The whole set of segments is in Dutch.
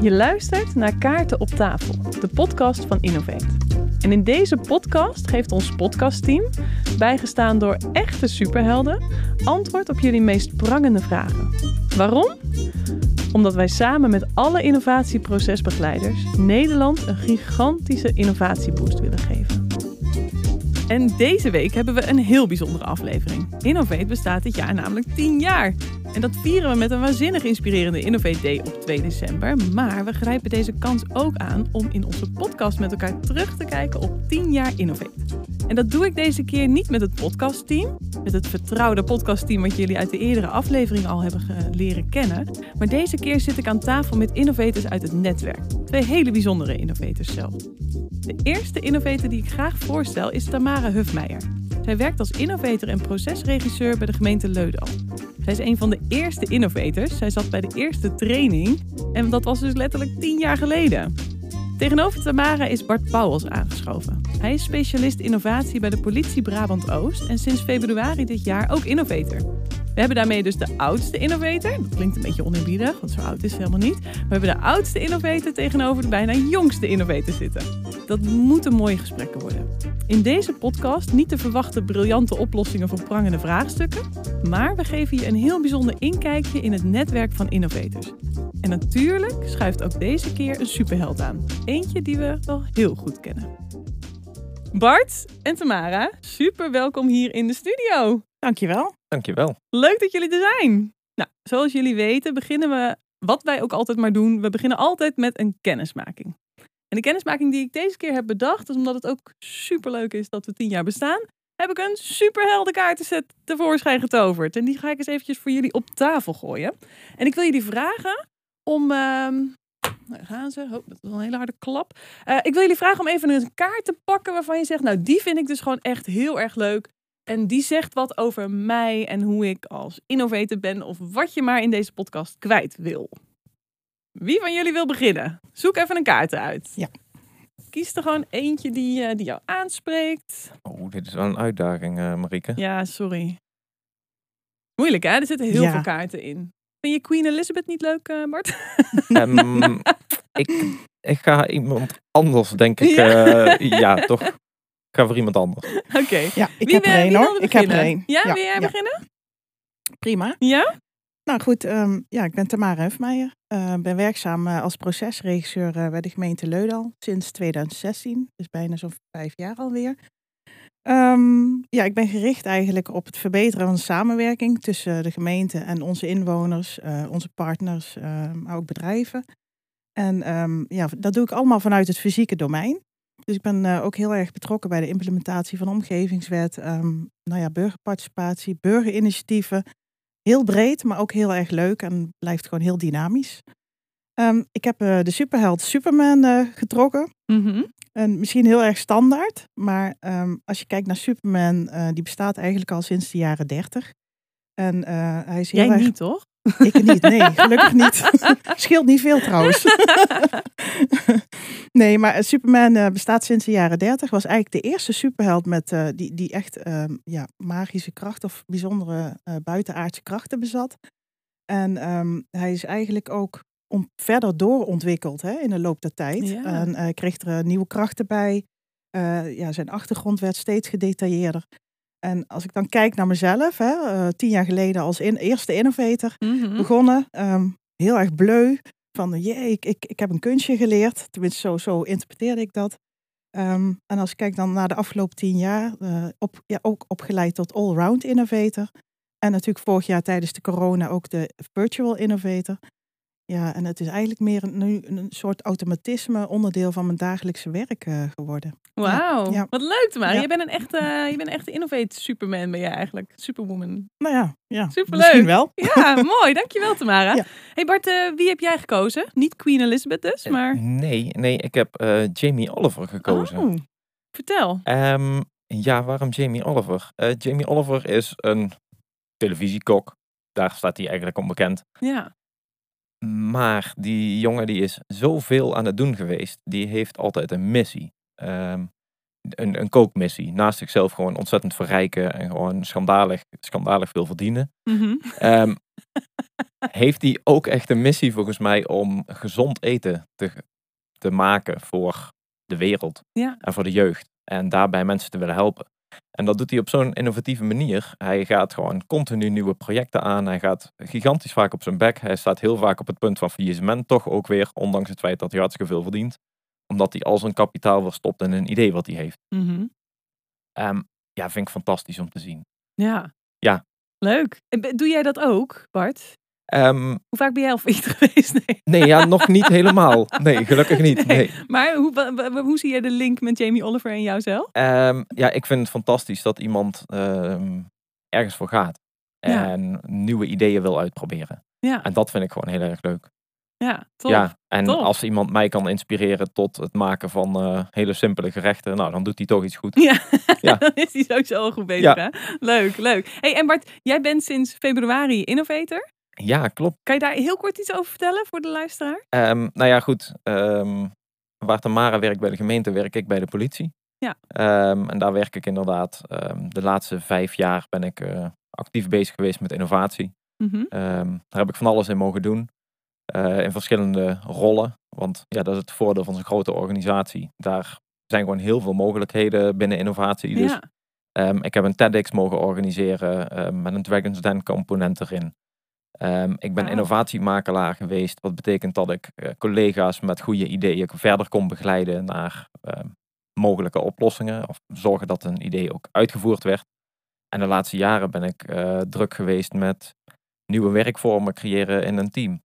Je luistert naar Kaarten op tafel, de podcast van Innovate. En in deze podcast geeft ons podcastteam, bijgestaan door echte superhelden, antwoord op jullie meest prangende vragen. Waarom? Omdat wij samen met alle innovatieprocesbegeleiders Nederland een gigantische innovatieboost willen geven. En deze week hebben we een heel bijzondere aflevering. Innovate bestaat dit jaar namelijk 10 jaar. En dat vieren we met een waanzinnig inspirerende Innovate Day op 2 december. Maar we grijpen deze kans ook aan om in onze podcast met elkaar terug te kijken op 10 jaar Innovate. En dat doe ik deze keer niet met het podcastteam, met het vertrouwde podcastteam wat jullie uit de eerdere aflevering al hebben leren kennen. Maar deze keer zit ik aan tafel met innovators uit het netwerk. Twee hele bijzondere innovators zelf. De eerste innovator die ik graag voorstel is Tamara Hufmeijer. Zij werkt als innovator en procesregisseur bij de gemeente Leudal. Zij is een van de eerste innovators. Zij zat bij de eerste training en dat was dus letterlijk tien jaar geleden. Tegenover Tamara is Bart Pauwels aangeschoven. Hij is specialist innovatie bij de politie Brabant Oost en sinds februari dit jaar ook innovator. We hebben daarmee dus de oudste innovator. Dat klinkt een beetje oneerbiedig, want zo oud is ze helemaal niet. we hebben de oudste innovator tegenover de bijna jongste innovator zitten. Dat moeten mooie gesprekken worden. In deze podcast niet te verwachten briljante oplossingen voor prangende vraagstukken, maar we geven je een heel bijzonder inkijkje in het netwerk van innovators. En natuurlijk schuift ook deze keer een superheld aan. Eentje die we wel heel goed kennen. Bart en Tamara, super welkom hier in de studio. Dankjewel. Dankjewel. Leuk dat jullie er zijn. Nou, zoals jullie weten beginnen we, wat wij ook altijd maar doen, we beginnen altijd met een kennismaking. En de kennismaking die ik deze keer heb bedacht, is omdat het ook super leuk is dat we tien jaar bestaan, heb ik een superhelde kaartenset tevoorschijn getoverd. En die ga ik eens eventjes voor jullie op tafel gooien. En ik wil jullie vragen om, uh, daar gaan ze. Oh, dat is wel een hele harde klap. Uh, ik wil jullie vragen om even een kaart te pakken waarvan je zegt, nou die vind ik dus gewoon echt heel erg leuk. En die zegt wat over mij en hoe ik als innovator ben of wat je maar in deze podcast kwijt wil. Wie van jullie wil beginnen? Zoek even een kaart uit. Ja. Kies er gewoon eentje die, uh, die jou aanspreekt. Oh, dit is wel een uitdaging, uh, Marieke. Ja, sorry. Moeilijk hè? Er zitten heel ja. veel kaarten in. Vind je Queen Elizabeth niet leuk, uh, Bart? Um, ik, ik ga iemand anders, denk ik. Ja, ja toch. Ik ga voor iemand anders. Oké. Okay. Ja, ik wie heb er één hoor. Ik heb er één. Ja, wil jij beginnen? Prima. Ja? Nou goed, um, ja, ik ben Tamara Hefmeijer. Ik uh, ben werkzaam uh, als procesregisseur uh, bij de gemeente Leudal sinds 2016. Dus bijna zo'n vijf jaar alweer. Um, ja, ik ben gericht eigenlijk op het verbeteren van de samenwerking tussen de gemeente en onze inwoners, onze partners, maar ook bedrijven. En um, ja, dat doe ik allemaal vanuit het fysieke domein. Dus ik ben uh, ook heel erg betrokken bij de implementatie van de omgevingswet, um, nou ja, burgerparticipatie, burgerinitiatieven. Heel breed, maar ook heel erg leuk en blijft gewoon heel dynamisch. Um, ik heb uh, de superheld Superman uh, getrokken. Mm -hmm. En misschien heel erg standaard, maar um, als je kijkt naar Superman, die bestaat eigenlijk al sinds de jaren 30. En hij is heel Jij erg... niet, toch? Ik niet, nee, gelukkig niet. Scheelt niet veel trouwens. nee, maar Superman uh, bestaat sinds de jaren 30. Was eigenlijk de eerste superheld met, uh, die, die echt uh, ja, magische kracht of bijzondere buitenaardse krachten bezat. En um, hij is eigenlijk ook om, verder doorontwikkeld hè, in de loop der tijd. Ja. En kreeg er nieuwe krachten bij. ja, zijn achtergrond werd steeds gedetailleerder. En als ik dan kijk naar mezelf, hè, uh, tien jaar geleden als in, eerste innovator mm -hmm. begonnen, um, heel erg bleu. Van jee, ik, ik, ik heb een kunstje geleerd. Tenminste, zo, zo interpreteerde ik dat. Um, en als ik kijk dan naar de afgelopen tien jaar, uh, op, ja, ook opgeleid tot all-round innovator. En natuurlijk vorig jaar tijdens de corona ook de virtual innovator. Ja, en het is eigenlijk meer een, nu een soort automatisme, onderdeel van mijn dagelijkse werk uh, geworden. Wauw, ja. ja. wat leuk Tamara. Ja. Je bent een echte, je bent een echte innovate superman ben je eigenlijk. Superwoman. Nou ja, ja Superleuk. misschien wel. Ja, mooi. Dankjewel Tamara. Ja. Hey Bart, uh, wie heb jij gekozen? Niet Queen Elizabeth dus, maar... Uh, nee, nee, ik heb uh, Jamie Oliver gekozen. Oh, vertel. Um, ja, waarom Jamie Oliver? Jamie Oliver is een televisiekok. Daar staat hij eigenlijk onbekend. Ja. Maar die jongen die is zoveel aan het doen geweest. Die heeft altijd een missie. Um, een, een kookmissie. Naast zichzelf gewoon ontzettend verrijken en gewoon schandalig, schandalig veel verdienen. Mhm. Ehm, heeft hij ook echt een missie volgens mij om gezond eten te, te maken voor de wereld Ja. en voor de jeugd. En daarbij mensen te willen helpen. En dat doet hij op zo'n innovatieve manier. Hij gaat gewoon continu nieuwe projecten aan. Hij gaat gigantisch vaak op zijn bek. Hij staat heel vaak op het punt van faillissement toch ook weer. Ondanks het feit dat hij hartstikke veel verdient. Omdat hij al zijn kapitaal verstopt in een idee wat hij heeft. Mhm. Ehm, ja, vind ik fantastisch om te zien. Ja. Ja. Leuk. En doe jij dat ook, Bart? Ehm, Hoe vaak ben jij al failliet geweest? Nee. nee, ja, nog niet helemaal. Nee, gelukkig niet. Nee. Nee. Maar hoe, hoe zie jij de link met Jamie Oliver en jouzelf? Ehm, ja, ik vind het fantastisch dat iemand ehm, ergens voor gaat. Ja. En nieuwe ideeën wil uitproberen. Ja, En dat vind ik gewoon heel erg leuk. ja tof. Ja, en tof. als iemand mij kan inspireren tot het maken van eh, hele simpele gerechten, nou, dan doet hij toch iets goed. Ja, Ja. dan is hij sowieso al goed bezig. Ja. Hè? Leuk, leuk. Hey, en Bart, jij bent sinds februari innovator. Ja, klopt. Kan je daar heel kort iets over vertellen voor de luisteraar? Ehm, nou ja, goed. ehm, waar Tamara werkt bij de gemeente, werk ik bij de politie. Ja. Ehm, en daar werk ik inderdaad. de laatste vijf jaar ben ik eh, actief bezig geweest met innovatie. Mhm. Daar heb ik van alles in mogen doen. eh, in verschillende rollen. Want ja, dat is het voordeel van zo'n grote organisatie. Daar zijn gewoon heel veel mogelijkheden binnen innovatie. Dus ja. Ik heb een TEDx mogen organiseren ehm, met een Dragon's Den component erin. Ehm, ik ben innovatiemakelaar geweest. Wat betekent dat ik eh, collega's met goede ideeën verder kon begeleiden naar ehm, mogelijke oplossingen. Of zorgen dat een idee ook uitgevoerd werd. En de laatste jaren ben ik eh, druk geweest met nieuwe werkvormen creëren in een team.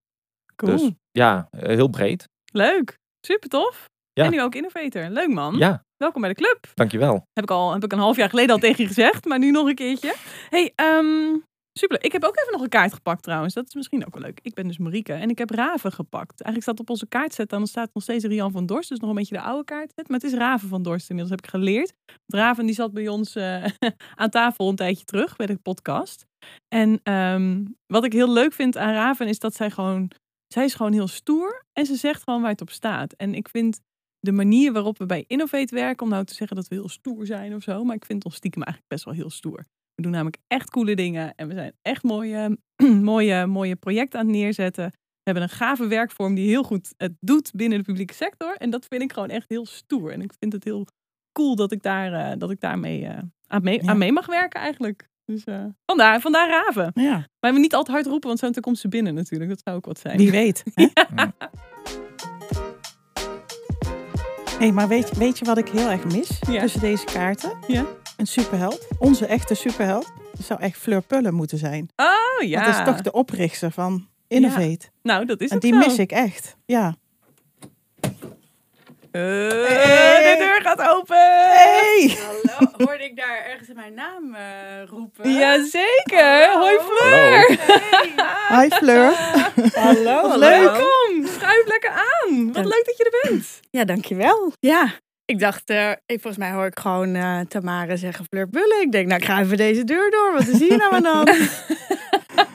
Cool. Dus ja, eh, heel breed. Leuk. Super tof. Ja. En nu ook innovator. Leuk man. Ja, Welkom bij de club. dankjewel. Heb ik al heb ik een half jaar geleden al tegen je gezegd, maar nu nog een keertje. Hey, ehm, super. Ik heb ook even nog een kaart gepakt trouwens. Dat is misschien ook wel leuk. Ik ben dus Marieke en ik heb Raven gepakt. Eigenlijk staat op onze kaartset, dan staat nog steeds Rian van Dorst. Dus nog een beetje de oude kaartset. Maar het is Raven van Dorst inmiddels, heb ik geleerd. Want Raven die zat bij ons eh, aan tafel een tijdje terug bij de podcast. En ehm, wat ik heel leuk vind aan Raven is dat zij gewoon... Zij is gewoon heel stoer en ze zegt gewoon waar het op staat. En ik vind de manier waarop we bij Innovate werken, om nou te zeggen dat we heel stoer zijn of zo, maar ik vind ons stiekem eigenlijk best wel heel stoer. We doen namelijk echt coole dingen en we zijn echt mooie, mooie, mooie projecten aan het neerzetten. We hebben een gave werkvorm die heel goed het doet binnen de publieke sector. En dat vind ik gewoon echt heel stoer. En ik vind het heel cool dat ik, daar, eh, dat ik daarmee eh, aan, mee, Ja. aan mee mag werken eigenlijk. Dus eh, vandaar, vandaar Raven. Ja, Maar we niet altijd hard roepen, want zo komt ze binnen natuurlijk. Dat zou ook wat zijn. wie weet. Mm. hey, maar weet, weet je wat ik heel erg mis Ja. tussen deze kaarten? Ja. Een superheld. Onze echte superheld. Dat zou echt Fleur Pullen moeten zijn. Oh ja. Dat is toch de oprichter van Innovate. Nou, dat is en het die zo. mis ik echt. Ja. Eh, Hey. De deur gaat open. Hey! Hallo, hoorde ik daar ergens mijn naam eh, roepen? Jazeker. Hallo. Hoi Fleur. Hey. Hi Fleur. Hallo, Wat hallo. leuk. Welkom. Schuif lekker aan. Wat leuk dat je er bent. Ja, dankjewel. Ja, ik dacht, eh, ik, volgens mij hoor ik gewoon eh Tamara zeggen Fleur Bullen. Ik denk, nou, ik ga even deze deur door. Wat is hier nou aan?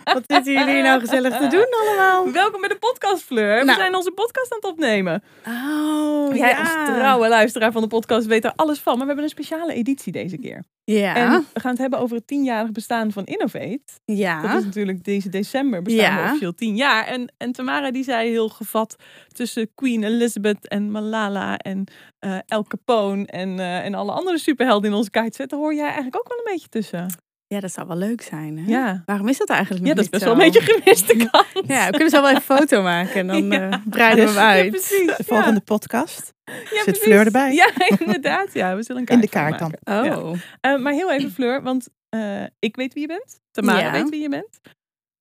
Wat zitten jullie nou gezellig te doen allemaal? Welkom bij de podcast Fleur. We Nou. zijn onze podcast aan het opnemen. Oh, Jij ja. als trouwe luisteraar van de podcast weet er alles van. Maar we hebben een speciale editie deze keer. Ja, En we gaan het hebben over het tienjarig bestaan van Innovate. ja. Dat is natuurlijk deze december bestaan Ja. officieel tien jaar. En, en Tamara die zei heel gevat tussen Queen Elizabeth en Malala en eh El Capone en, eh, en alle andere superhelden in onze kaart zetten, hoor jij eigenlijk ook wel een beetje tussen. Ja, dat zou wel leuk zijn. Hè? Ja, Waarom is dat eigenlijk ja nog dat is niet best wel een beetje gemiste kans. Ja, we kunnen zo wel even een foto maken en dan Ja. eh, breiden we hem Ja, uit. precies. De volgende Ja. podcast. Ja, Zit precies. Fleur erbij? Ja, inderdaad. Ja, we zullen een In de kaart kaart dan. maken. Oh, Ja. Eh, maar heel even Fleur, want eh, ik weet wie je bent. Tamara Ja. weet wie je bent.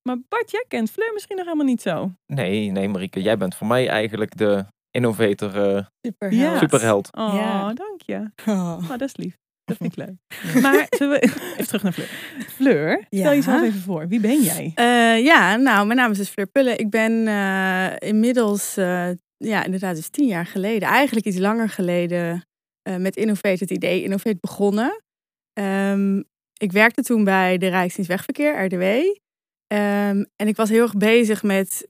Maar Bart, jij kent Fleur misschien nog helemaal niet zo. Nee, nee Marieke, jij bent voor mij eigenlijk de innovator eh, super. Ja. superheld. Oh, Ja. dank je. Oh. Oh, dat is lief. Dat vind ik leuk. Maar we even terug naar Fleur. Fleur, stel Ja. jezelf even voor. Wie ben jij? Eh, ja, nou, mijn naam is dus Fleur Pullen. Ik ben eh, inmiddels, eh, ja, inderdaad, dus tien jaar geleden, eigenlijk iets langer geleden, met Innovate, het idee Innovate begonnen. Ehm, ik werkte toen bij de Rijksdienst Wegverkeer, RDW. Ehm, en ik was heel erg bezig met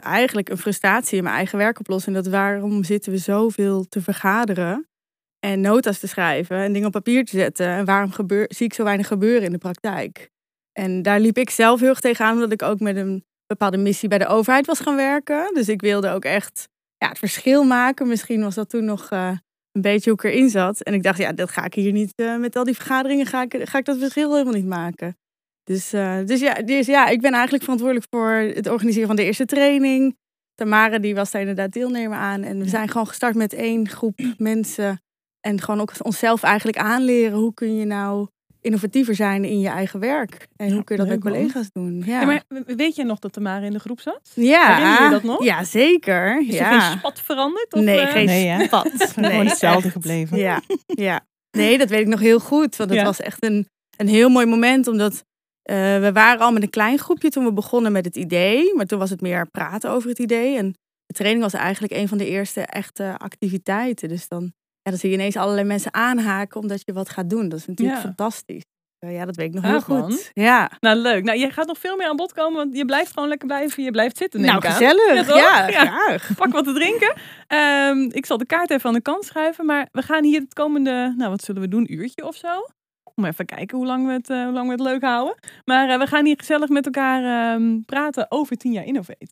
eigenlijk een frustratie in mijn eigen werk oplossen. En dat waarom zitten we zoveel te vergaderen En nota's te schrijven en dingen op papier te zetten. En waarom gebeur, zie ik zo weinig gebeuren in de praktijk? En daar liep ik zelf heel erg tegenaan, omdat ik ook met een bepaalde missie bij de overheid was gaan werken. Dus ik wilde ook echt ja, het verschil maken. Misschien was dat toen nog uh, een beetje hoe ik erin zat. En ik dacht, ja, dat ga ik hier niet, uh, met al die vergaderingen ga ik, ga ik dat verschil helemaal niet maken. Dus, uh, dus, ja, dus ja, ik ben eigenlijk verantwoordelijk voor het organiseren van de eerste training. Tamara die was daar inderdaad deelnemer aan. En we zijn gewoon gestart met één groep mensen. En gewoon ook onszelf eigenlijk aanleren. Hoe kun je nou innovatiever zijn in je eigen werk. En hoe kun je dat met collega's doen? Ja. ja. maar weet je nog dat Tamara in de groep zat? Ja. Herinner je dat nog? Ja, zeker. Is ja. er geen spat veranderd? Of, nee, uh... geen nee, spat. Nee, gewoon hetzelfde gebleven. Ja, ja. Nee, dat weet ik nog heel goed. Want het Ja. was echt een, een heel mooi moment. Omdat uh, we waren al met een klein groepje toen we begonnen met het idee. Maar toen was het meer praten over het idee. En de training was eigenlijk een van de eerste echte activiteiten. Dus dan, ja, dan zie je ineens allerlei mensen aanhaken omdat je wat gaat doen. Dat is natuurlijk Ja. fantastisch. Uh, ja, dat weet ik nog Gaaf, heel goed. man. Ja. Nou, leuk. Nou, je gaat nog veel meer aan bod komen, want je blijft gewoon lekker blijven. Je blijft zitten, neem Nou, ik gezellig. Ja, Ja. graag. Pak wat te drinken. Ehm, ik zal de kaart even aan de kant schuiven, maar we gaan hier het komende, nou wat zullen we doen, uurtje of zo? Om even kijken hoe lang we het, eh, hoe lang we het leuk houden. Maar eh, we gaan hier gezellig met elkaar ehm, praten over 10 jaar Innovate.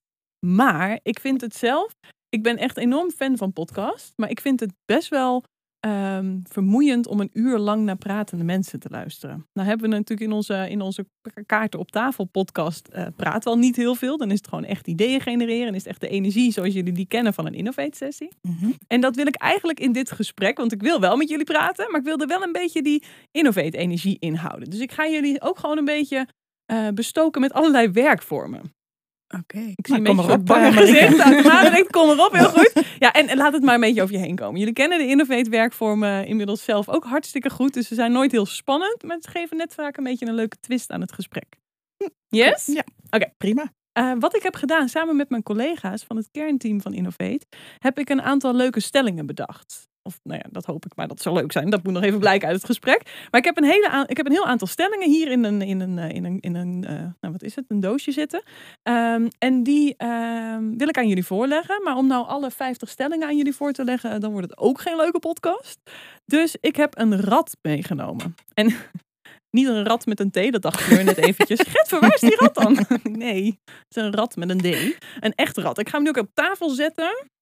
Maar ik vind het zelf, ik ben echt enorm fan van podcast, maar ik vind het best wel ehm, vermoeiend om een uur lang naar pratende mensen te luisteren. Nou hebben we natuurlijk in onze, in onze kaarten op tafel podcast eh, praten we al niet heel veel. Dan is het gewoon echt ideeën genereren. En is het echt de energie zoals jullie die kennen van een innovate sessie. Mhm. En dat wil ik eigenlijk in dit gesprek, want ik wil wel met jullie praten, maar ik wil er wel een beetje die innovate energie inhouden. Dus ik ga jullie ook gewoon een beetje eh, bestoken met allerlei werkvormen. Oké. Ik zie Nou, een kom beetje maar bange gezicht. Tamara denkt, kom erop, heel goed. Ja, en, en laat het maar een beetje over je heen komen. Jullie kennen de Innovate werkvormen inmiddels zelf ook hartstikke goed. Dus ze zijn nooit heel spannend, maar ze geven net vaak een beetje een leuke twist aan het gesprek. Yes? Ja, Oké. prima. Eh, wat ik heb gedaan samen met mijn collega's van het kernteam van Innovate, heb ik een aantal leuke stellingen bedacht. Of nou ja, dat hoop ik, maar dat zou leuk zijn. Dat moet nog even blijken uit het gesprek. Maar ik heb een, hele ik heb een heel aantal stellingen hier in een, in een, eh, in een, in een eh, nou wat is het, een doosje zitten. Ehm, en die ehm, wil ik aan jullie voorleggen. Maar om nou alle 50 stellingen aan jullie voor te leggen, eh, dan wordt het ook geen leuke podcast. Dus ik heb een rad meegenomen. En niet een rat met een T, dat dacht ik net eventjes. Gert, waar is die rat dan? nee, het is een rat met een D. Een echt rat. Ik ga hem nu ook op tafel zetten.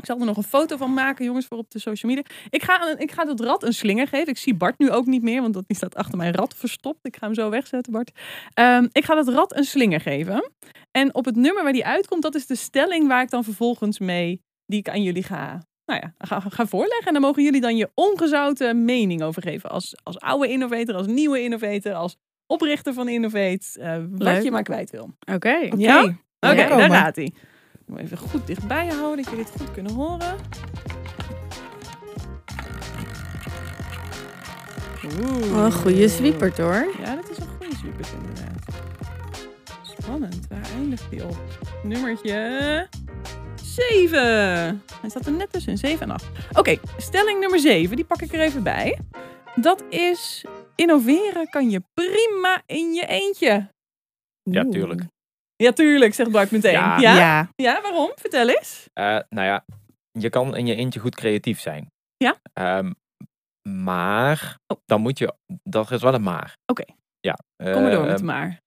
Ik zal er nog een foto van maken, jongens, voor op de social media. Ik ga, een- ik ga dat rad een slinger geven. Ik zie Bart nu ook niet meer, want dat, die staat achter mijn rad verstopt. Ik ga hem zo wegzetten, Bart. Ehm, ik ga dat rad een slinger geven. En op het nummer waar die uitkomt, dat is de stelling waar ik dan vervolgens mee, die ik aan jullie ga, nou ja, ga, ga voorleggen. En dan mogen jullie dan je ongezouten mening over geven. Als, als oude innovator, als nieuwe innovator, als oprichter van Innovate. eh, wat je maar kwijt wil. Oké. Ja? Oké, Ja, daar gaat hij. Moet even goed dichtbij je houden, dat jullie het goed kunnen horen. Oeh. Oh, een goede sweepert hoor. Ja, dat is een goede sweepert inderdaad. Spannend, waar eindigt die op? Nummertje 7. Hij staat er net tussen, 7 en 8. Oké, stelling nummer 7, die pak ik er even bij. Dat is, innoveren kan je prima in je eentje. Ja, tuurlijk. Ja, tuurlijk, zegt Bart meteen. Ja, Ja. ja? ja. waarom? Vertel eens. Eh, nou ja, je kan in je eentje goed creatief zijn. Ja. Ehm, maar, Oh. dan moet je, dat is wel een maar. Oké. Ja. Kom maar door met de maar.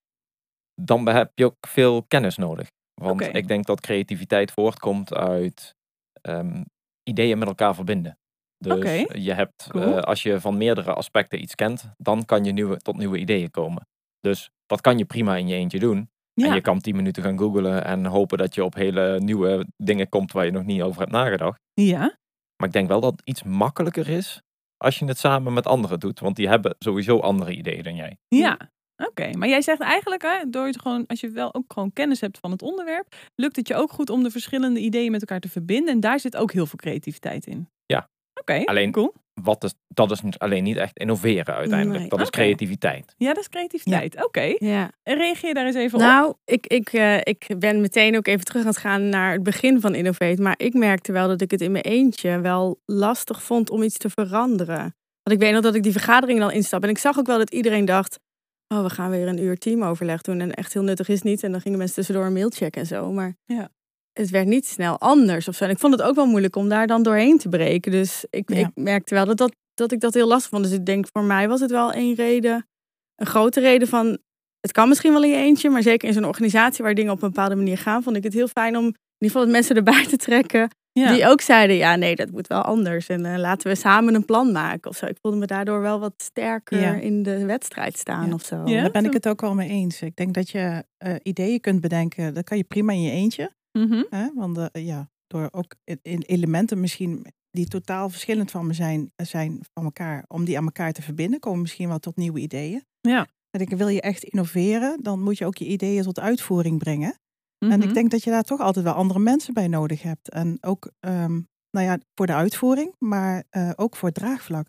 dan heb je ook veel kennis nodig. Want ik denk dat creativiteit voortkomt uit ehm, ideeën met elkaar verbinden. Dus Oké. je hebt, Cool. eh, als je van meerdere aspecten iets kent, dan kan je nieuwe, tot nieuwe ideeën komen. Dus dat kan je prima in je eentje doen. Ja, En je kan tien minuten gaan googlen en hopen dat je op hele nieuwe dingen komt waar je nog niet over hebt nagedacht. ja. Maar ik denk wel dat het iets makkelijker is als je het samen met anderen doet. Want die hebben sowieso andere ideeën dan jij. Ja, oké. Maar jij zegt eigenlijk, hè, door het gewoon, als je wel ook gewoon kennis hebt van het onderwerp, lukt het je ook goed om de verschillende ideeën met elkaar te verbinden. En daar zit ook heel veel creativiteit in. Ja. Oké, Alleen- cool. Wat is, dat is alleen niet echt innoveren uiteindelijk. Nee. Dat is creativiteit. Ja, dat is creativiteit. Oké. Ja. Reageer daar eens even op. Nou, ik, ik, eh, ik ben meteen ook even terug aan het gaan naar het begin van Innovate. Maar ik merkte wel dat ik het in mijn eentje wel lastig vond om iets te veranderen. Want ik weet nog dat ik die vergadering dan instap. En ik zag ook wel dat iedereen dacht... Oh, we gaan weer een uur teamoverleg doen. En echt heel nuttig is niet. En dan gingen mensen tussendoor een mail checken en zo. Maar Ja. Het werd niet snel anders of zo. En ik vond het ook wel moeilijk om daar dan doorheen te breken. Dus ik, Ja. ik merkte wel dat, dat, dat ik dat heel lastig vond. Dus ik denk, voor mij was het wel een reden, een grote reden van... Het kan misschien wel in je eentje, maar zeker in zo'n organisatie waar dingen op een bepaalde manier gaan, vond ik het heel fijn om in ieder geval mensen erbij te trekken. Ja. Die ook zeiden, ja nee, dat moet wel anders. En eh, laten we samen een plan maken of zo. Ik voelde me daardoor wel wat sterker Ja. in de wedstrijd staan Ja. of zo. Ja? Daar ben ik het ook wel mee eens. Ik denk dat je eh, ideeën kunt bedenken. Dat kan je prima in je eentje. Mhm. Hè? Want eh, ja, door ook in- in elementen misschien die totaal verschillend van me zijn, zijn van elkaar, om die aan elkaar te verbinden, komen misschien wel tot nieuwe ideeën. Ja. En ik wil je echt innoveren, dan moet je ook je ideeën tot uitvoering brengen. En Mhm. ik denk dat je daar toch altijd wel andere mensen bij nodig hebt. En ook, ehm, nou ja, voor de uitvoering, maar eh, ook voor het draagvlak.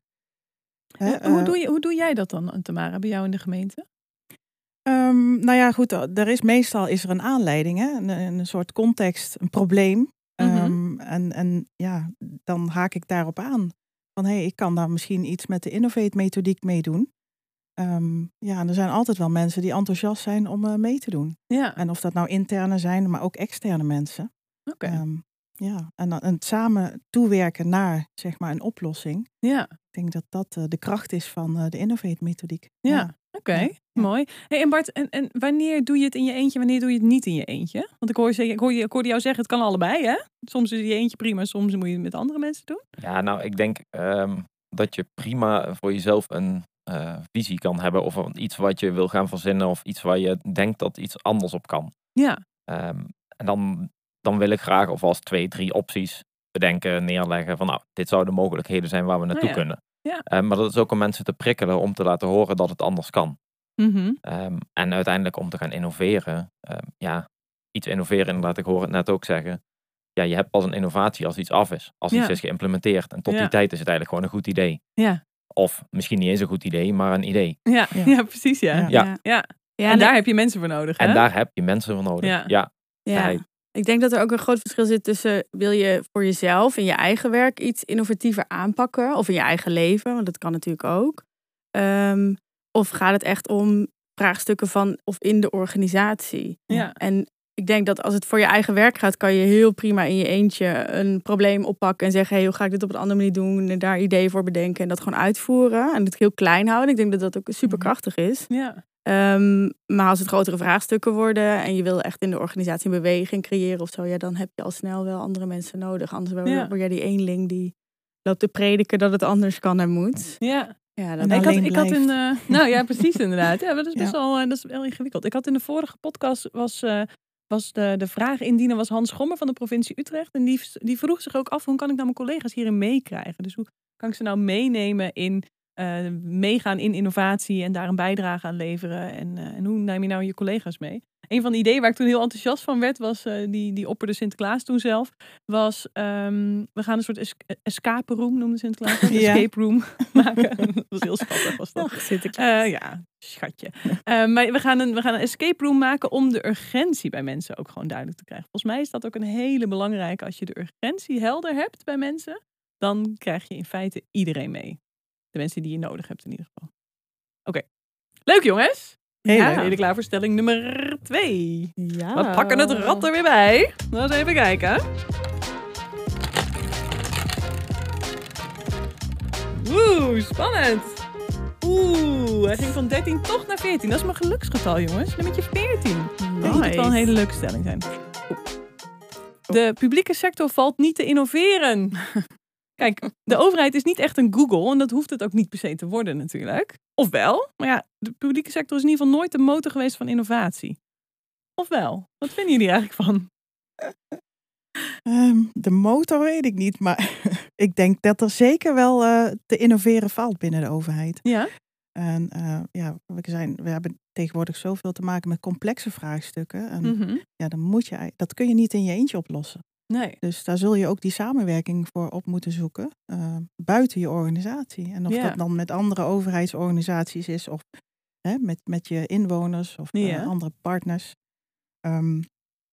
Hè, Hoe- eh, doe je, hoe doe jij dat dan, Tamara, bij jou in de gemeente? Ehm, nou ja, goed, er is meestal is er een aanleiding, hè? Een, een soort context, een probleem. Mhm. Ehm, en, en ja, dan haak ik daarop aan. Van hé, hey, ik kan daar misschien iets met de Innovate-methodiek mee doen. Ehm, ja, en er zijn altijd wel mensen die enthousiast zijn om eh, mee te doen. Ja, En of dat nou interne zijn, maar ook externe mensen. oké. Ja, en, dan- en het samen toewerken naar zeg maar een oplossing. Ja, Ik denk dat dat eh, de kracht is van eh, de Innovate-methodiek. ja. Oké, ja. mooi. Hey, en Bart, en, en wanneer doe je het in je eentje, wanneer doe je het niet in je eentje? Want ik, hoor ik, hoor je, ik hoorde jou zeggen, het kan allebei, hè? Soms is je eentje prima, soms moet je het met andere mensen doen. Ja, nou, ik denk ehm, dat je prima voor jezelf een eh, visie kan hebben of iets wat je wil gaan verzinnen of iets waar je denkt dat iets anders op kan. Ja, Ehm, en dan, dan wil ik graag alvast twee, drie opties bedenken, neerleggen van nou, dit zouden mogelijkheden zijn waar we naartoe ja. kunnen. Ja. Ehm, maar dat is ook om mensen te prikkelen om te laten horen dat het anders kan. Mhm. Ehm, en uiteindelijk om te gaan innoveren. Ehm, ja, iets innoveren inderdaad, ik hoor het net ook zeggen. Ja, je hebt pas een innovatie als iets af is. Als iets is geïmplementeerd. En tot Ja. die tijd is het eigenlijk gewoon een goed idee. ja. Of misschien niet eens een goed idee, maar een idee. Ja, ja. Ja. precies, ja. Ja. ja. Ja. Ja, en en daar heb je mensen voor nodig, hè? En daar heb je mensen voor nodig. Ja. Ja, Ik denk dat er ook een groot verschil zit tussen wil je voor jezelf in je eigen werk iets innovatiever aanpakken of in je eigen leven, want dat kan natuurlijk ook. Ehm, of gaat het echt om vraagstukken van of in de organisatie? Ja. En ik denk dat als het voor je eigen werk gaat, kan je heel prima in je eentje een probleem oppakken en zeggen: hey, hoe ga ik dit op een andere manier doen? En daar ideeën voor bedenken en dat gewoon uitvoeren. En het heel klein houden. Ik denk dat dat ook super krachtig is. Ja, Ehm, maar als het grotere vraagstukken worden en je wil echt in de organisatie een beweging creëren of zo, ja, dan heb je al snel wel andere mensen nodig. Anders Ja. word jij die eenling die loopt te prediken dat het anders kan en moet. ja. Ja, dat, ik had, ik had in, eh, nou ja, precies inderdaad. Ja, dat is best Ja. wel, eh, dat is wel ingewikkeld. Ik had in de vorige podcast was, eh, was de, de vraag indiener was Hans Schommer van de provincie Utrecht. En die, die vroeg zich ook af, hoe kan ik nou mijn collega's hierin meekrijgen? Dus hoe kan ik ze nou meenemen in eh, meegaan in innovatie en daar een bijdrage aan leveren? En, eh, en hoe neem je nou je collega's mee? Een van de ideeën waar ik toen heel enthousiast van werd, was eh, die, die opperde Sinterklaas toen zelf, was ehm, we gaan een soort es escape room, noemde Sinterklaas, dat, Ja. escape room maken. dat was heel schattig was dat. Ach, Sinterklaas. Ja, schatje. Maar we gaan, een, we gaan een escape room maken om de urgentie bij mensen ook gewoon duidelijk te krijgen. Volgens mij is dat ook een hele belangrijke. Als je de urgentie helder hebt bij mensen, dan krijg je in feite iedereen mee. De mensen die je nodig hebt in ieder geval. Oké. Leuk jongens. Heel Ja, leuk. klaar voor stelling nummer twee? ja. We pakken het rad er weer bij. Laten we even kijken. Oeh, spannend. Oeh, hij ging van 13 toch naar 14. Dat is mijn geluksgetal, jongens. Nummertje 14. Ik denk dat het wel een hele leuke stelling zijn. De publieke sector valt niet te innoveren. Kijk, de overheid is niet echt een Google en dat hoeft het ook niet per se te worden natuurlijk. Ofwel, maar ja, de publieke sector is in ieder geval nooit de motor geweest van innovatie. Ofwel, wat vinden jullie eigenlijk van? Ehm, de motor weet ik niet, maar ik denk dat er zeker wel eh, te innoveren valt binnen de overheid. Ja? En eh, ja, we, zijn, we hebben tegenwoordig zoveel te maken met complexe vraagstukken. En Mhm. ja, dan moet je, dat kun je niet in je eentje oplossen. Nee. Dus daar zul je ook die samenwerking voor op moeten zoeken, eh, buiten je organisatie. En of Ja. dat dan met andere overheidsorganisaties is, of hè, met, met je inwoners of eh, andere partners. Ehm,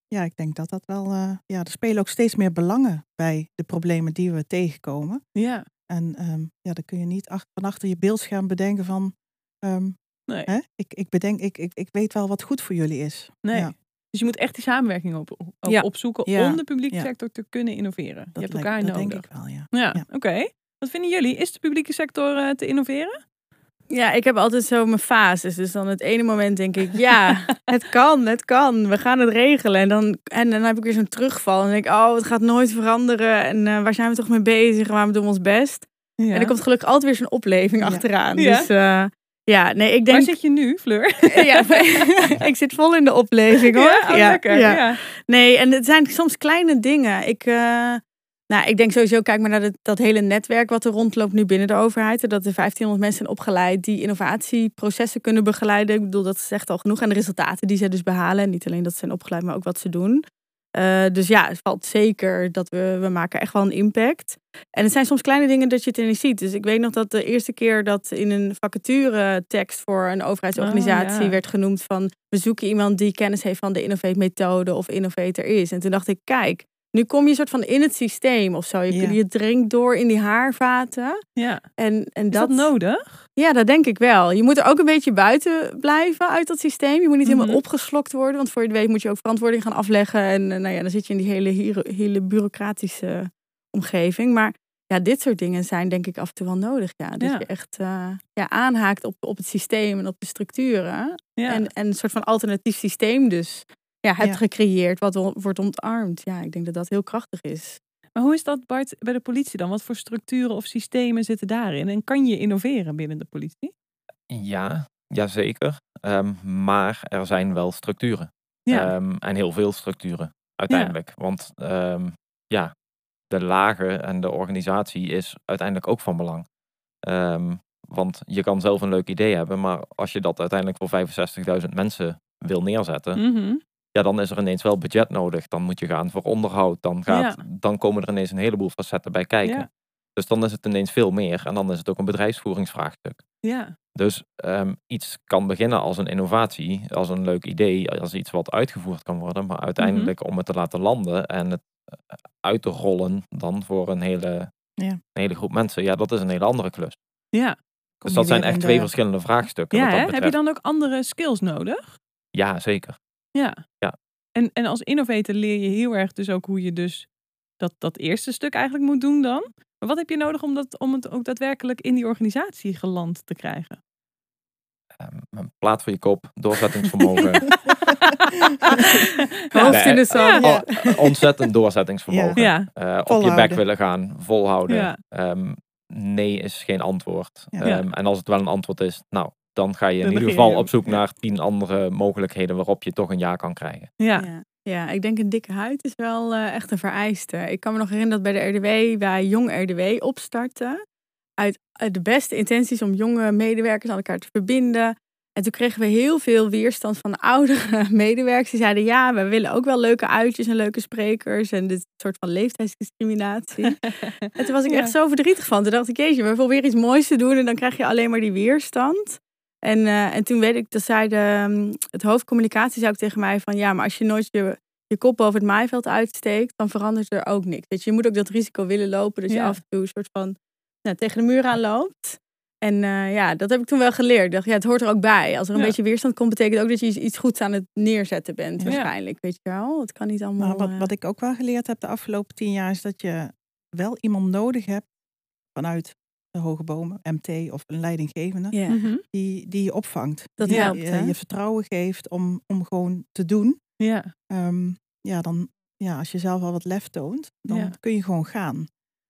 ja, ik denk dat dat wel. eh, ja, er spelen ook steeds meer belangen bij de problemen die we tegenkomen. Ja. En ehm, ja, dan kun je niet ach- van achter je beeldscherm bedenken van. ehm, Nee. hè, ik, ik bedenk, ik, ik, ik weet wel wat goed voor jullie is. Nee. Ja. Dus je moet echt die samenwerking op, op- Ja. opzoeken Ja. om de publieke Ja. sector te kunnen innoveren. je hebt lijkt- elkaar dat nodig. denk ik wel, ja. Ja, Ja. oké. Wat vinden jullie? Is de publieke sector eh, te innoveren? Ja, ik heb altijd zo mijn fases. Dus dan het ene moment denk ik, ja, het kan, het kan. We gaan het regelen. En dan, en dan heb ik weer zo'n terugval. En dan denk ik, oh, het gaat nooit veranderen. En eh, waar zijn we toch mee bezig? En waarom doen we ons best? Ja. En er komt gelukkig altijd weer zo'n opleving Ja. achteraan. Ja. Dus eh, ja, nee, ik Waar denk... zit je nu, Fleur? ja, ik zit vol in de opleving hoor. Ja, oh, lekker. ja. Ja. Nee, en het zijn soms kleine dingen. Ik, eh, nou, ik denk sowieso, kijk maar naar dat, dat hele netwerk wat er rondloopt nu binnen de overheid. Dat er 1500 mensen zijn opgeleid die innovatieprocessen kunnen begeleiden. Ik bedoel, dat is echt al genoeg. En de resultaten die ze dus behalen. En niet alleen dat ze zijn opgeleid, maar ook wat ze doen. Eh, dus ja, het valt zeker dat we, we maken echt wel een impact. En het zijn soms kleine dingen dat je het er niet ziet. Dus ik weet nog dat de eerste keer dat in een vacature tekst voor een overheidsorganisatie Oh, ja. werd genoemd van we zoeken iemand die kennis heeft van de Innovate methode of innovator is. En toen dacht ik, kijk, nu kom je soort van in het systeem of zo. Je, Ja. je dringt door in die haarvaten. Ja. En, en Is dat, dat nodig? Ja, dat denk ik wel. Je moet er ook een beetje buiten blijven uit dat systeem. Je moet niet Mhm. helemaal opgeslokt worden. Want voor je het weet moet je ook verantwoording gaan afleggen. En eh, nou ja, dan zit je in die hele, hele, bureaucratische omgeving. Maar ja, dit soort dingen zijn denk ik af en toe wel nodig. Ja. Dat Ja. je echt eh, ja, aanhaakt op, op het systeem en op de structuren. Ja. En, en een soort van alternatief systeem dus ja, hebt Ja. gecreëerd wat wordt ontarmd. Ja, ik denk dat dat heel krachtig is. Maar hoe is dat, Bart, bij de politie dan? Wat voor structuren of systemen zitten daarin? En kan je innoveren binnen de politie? Ja, jazeker. Ehm maar er zijn wel structuren. Ja. Ehm, en heel veel structuren uiteindelijk. Want ehm, ja, de lagen en de organisatie is uiteindelijk ook van belang. Ehm, want je kan zelf een leuk idee hebben, maar als je dat uiteindelijk voor 65.000 mensen wil neerzetten, Mhm. Ja, dan is er ineens wel budget nodig. Dan moet je gaan voor onderhoud. Dan, gaat, dan komen er ineens een heleboel facetten bij kijken. Ja. Dus dan is het ineens veel meer. En dan is het ook een bedrijfsvoeringsvraagstuk. Ja. Dus ehm, iets kan beginnen als een innovatie, als een leuk idee, als iets wat uitgevoerd kan worden. Maar uiteindelijk om het te laten landen en het eh, uit te rollen dan voor een hele, Ja. een hele groep mensen, ja, dat is een hele andere klus. Ja. Kom Dus dat zijn echt twee de- verschillende vraagstukken. Ja, wat dat heb je dan ook andere skills nodig? Ja, zeker. Ja. Ja. En, en als innovator leer je heel erg dus ook hoe je dus dat, dat eerste stuk eigenlijk moet doen dan. Maar wat heb je nodig om, dat, om het ook daadwerkelijk in die organisatie geland te krijgen? Ehm, een plaat voor je kop, doorzettingsvermogen. Hoofd in de zand. Ontzettend doorzettingsvermogen. Ja. Eh, op je bek willen gaan, volhouden. Ja. Ehm, nee is geen antwoord. Ja. Ehm, en als het wel een antwoord is, nou, dan ga je in ieder geval op zoek naar tien andere mogelijkheden waarop je toch een ja kan krijgen. Ja. Ja. ja, ik denk een dikke huid is wel eh, echt een vereiste. Ik kan me nog herinneren dat bij de RDW wij Jong RDW opstarten. Uit, uit de beste intenties om jonge medewerkers aan elkaar te verbinden. En toen kregen we heel veel weerstand van oudere medewerkers. Die zeiden, ja, we willen ook wel leuke uitjes en leuke sprekers. En dit soort van leeftijdsdiscriminatie. en toen was ik Ja. echt zo verdrietig van. Toen dacht ik, jeetje, we proberen iets moois te doen. En dan krijg je alleen maar die weerstand. En, eh, en toen weet ik, dat zei de, mm, het hoofdcommunicatie zei ook tegen mij van... Ja, maar als je nooit je, je kop boven het maaiveld uitsteekt, dan verandert er ook niks. Weet je, je moet ook dat risico willen lopen. Dat je Ja. af en toe een soort van nou, tegen de muur aan loopt. En eh, ja, dat heb ik toen wel geleerd. Dacht, ja, het hoort er ook bij. Als er een Ja. beetje weerstand komt, betekent ook dat je iets, goeds aan het neerzetten bent. Ja. Waarschijnlijk, weet je wel. Het kan niet allemaal... Maar wat, eh, wat ik ook wel geleerd heb de afgelopen tien jaar is dat je wel iemand nodig hebt vanuit de hoge bomen, MT of een leidinggevende, ja. Mhm. die, die je opvangt. Dat die helpt, je, hè? je vertrouwen geeft om, om gewoon te doen. Ja. Ehm, ja, dan, ja, als je zelf al wat lef toont, dan Ja. kun je gewoon gaan.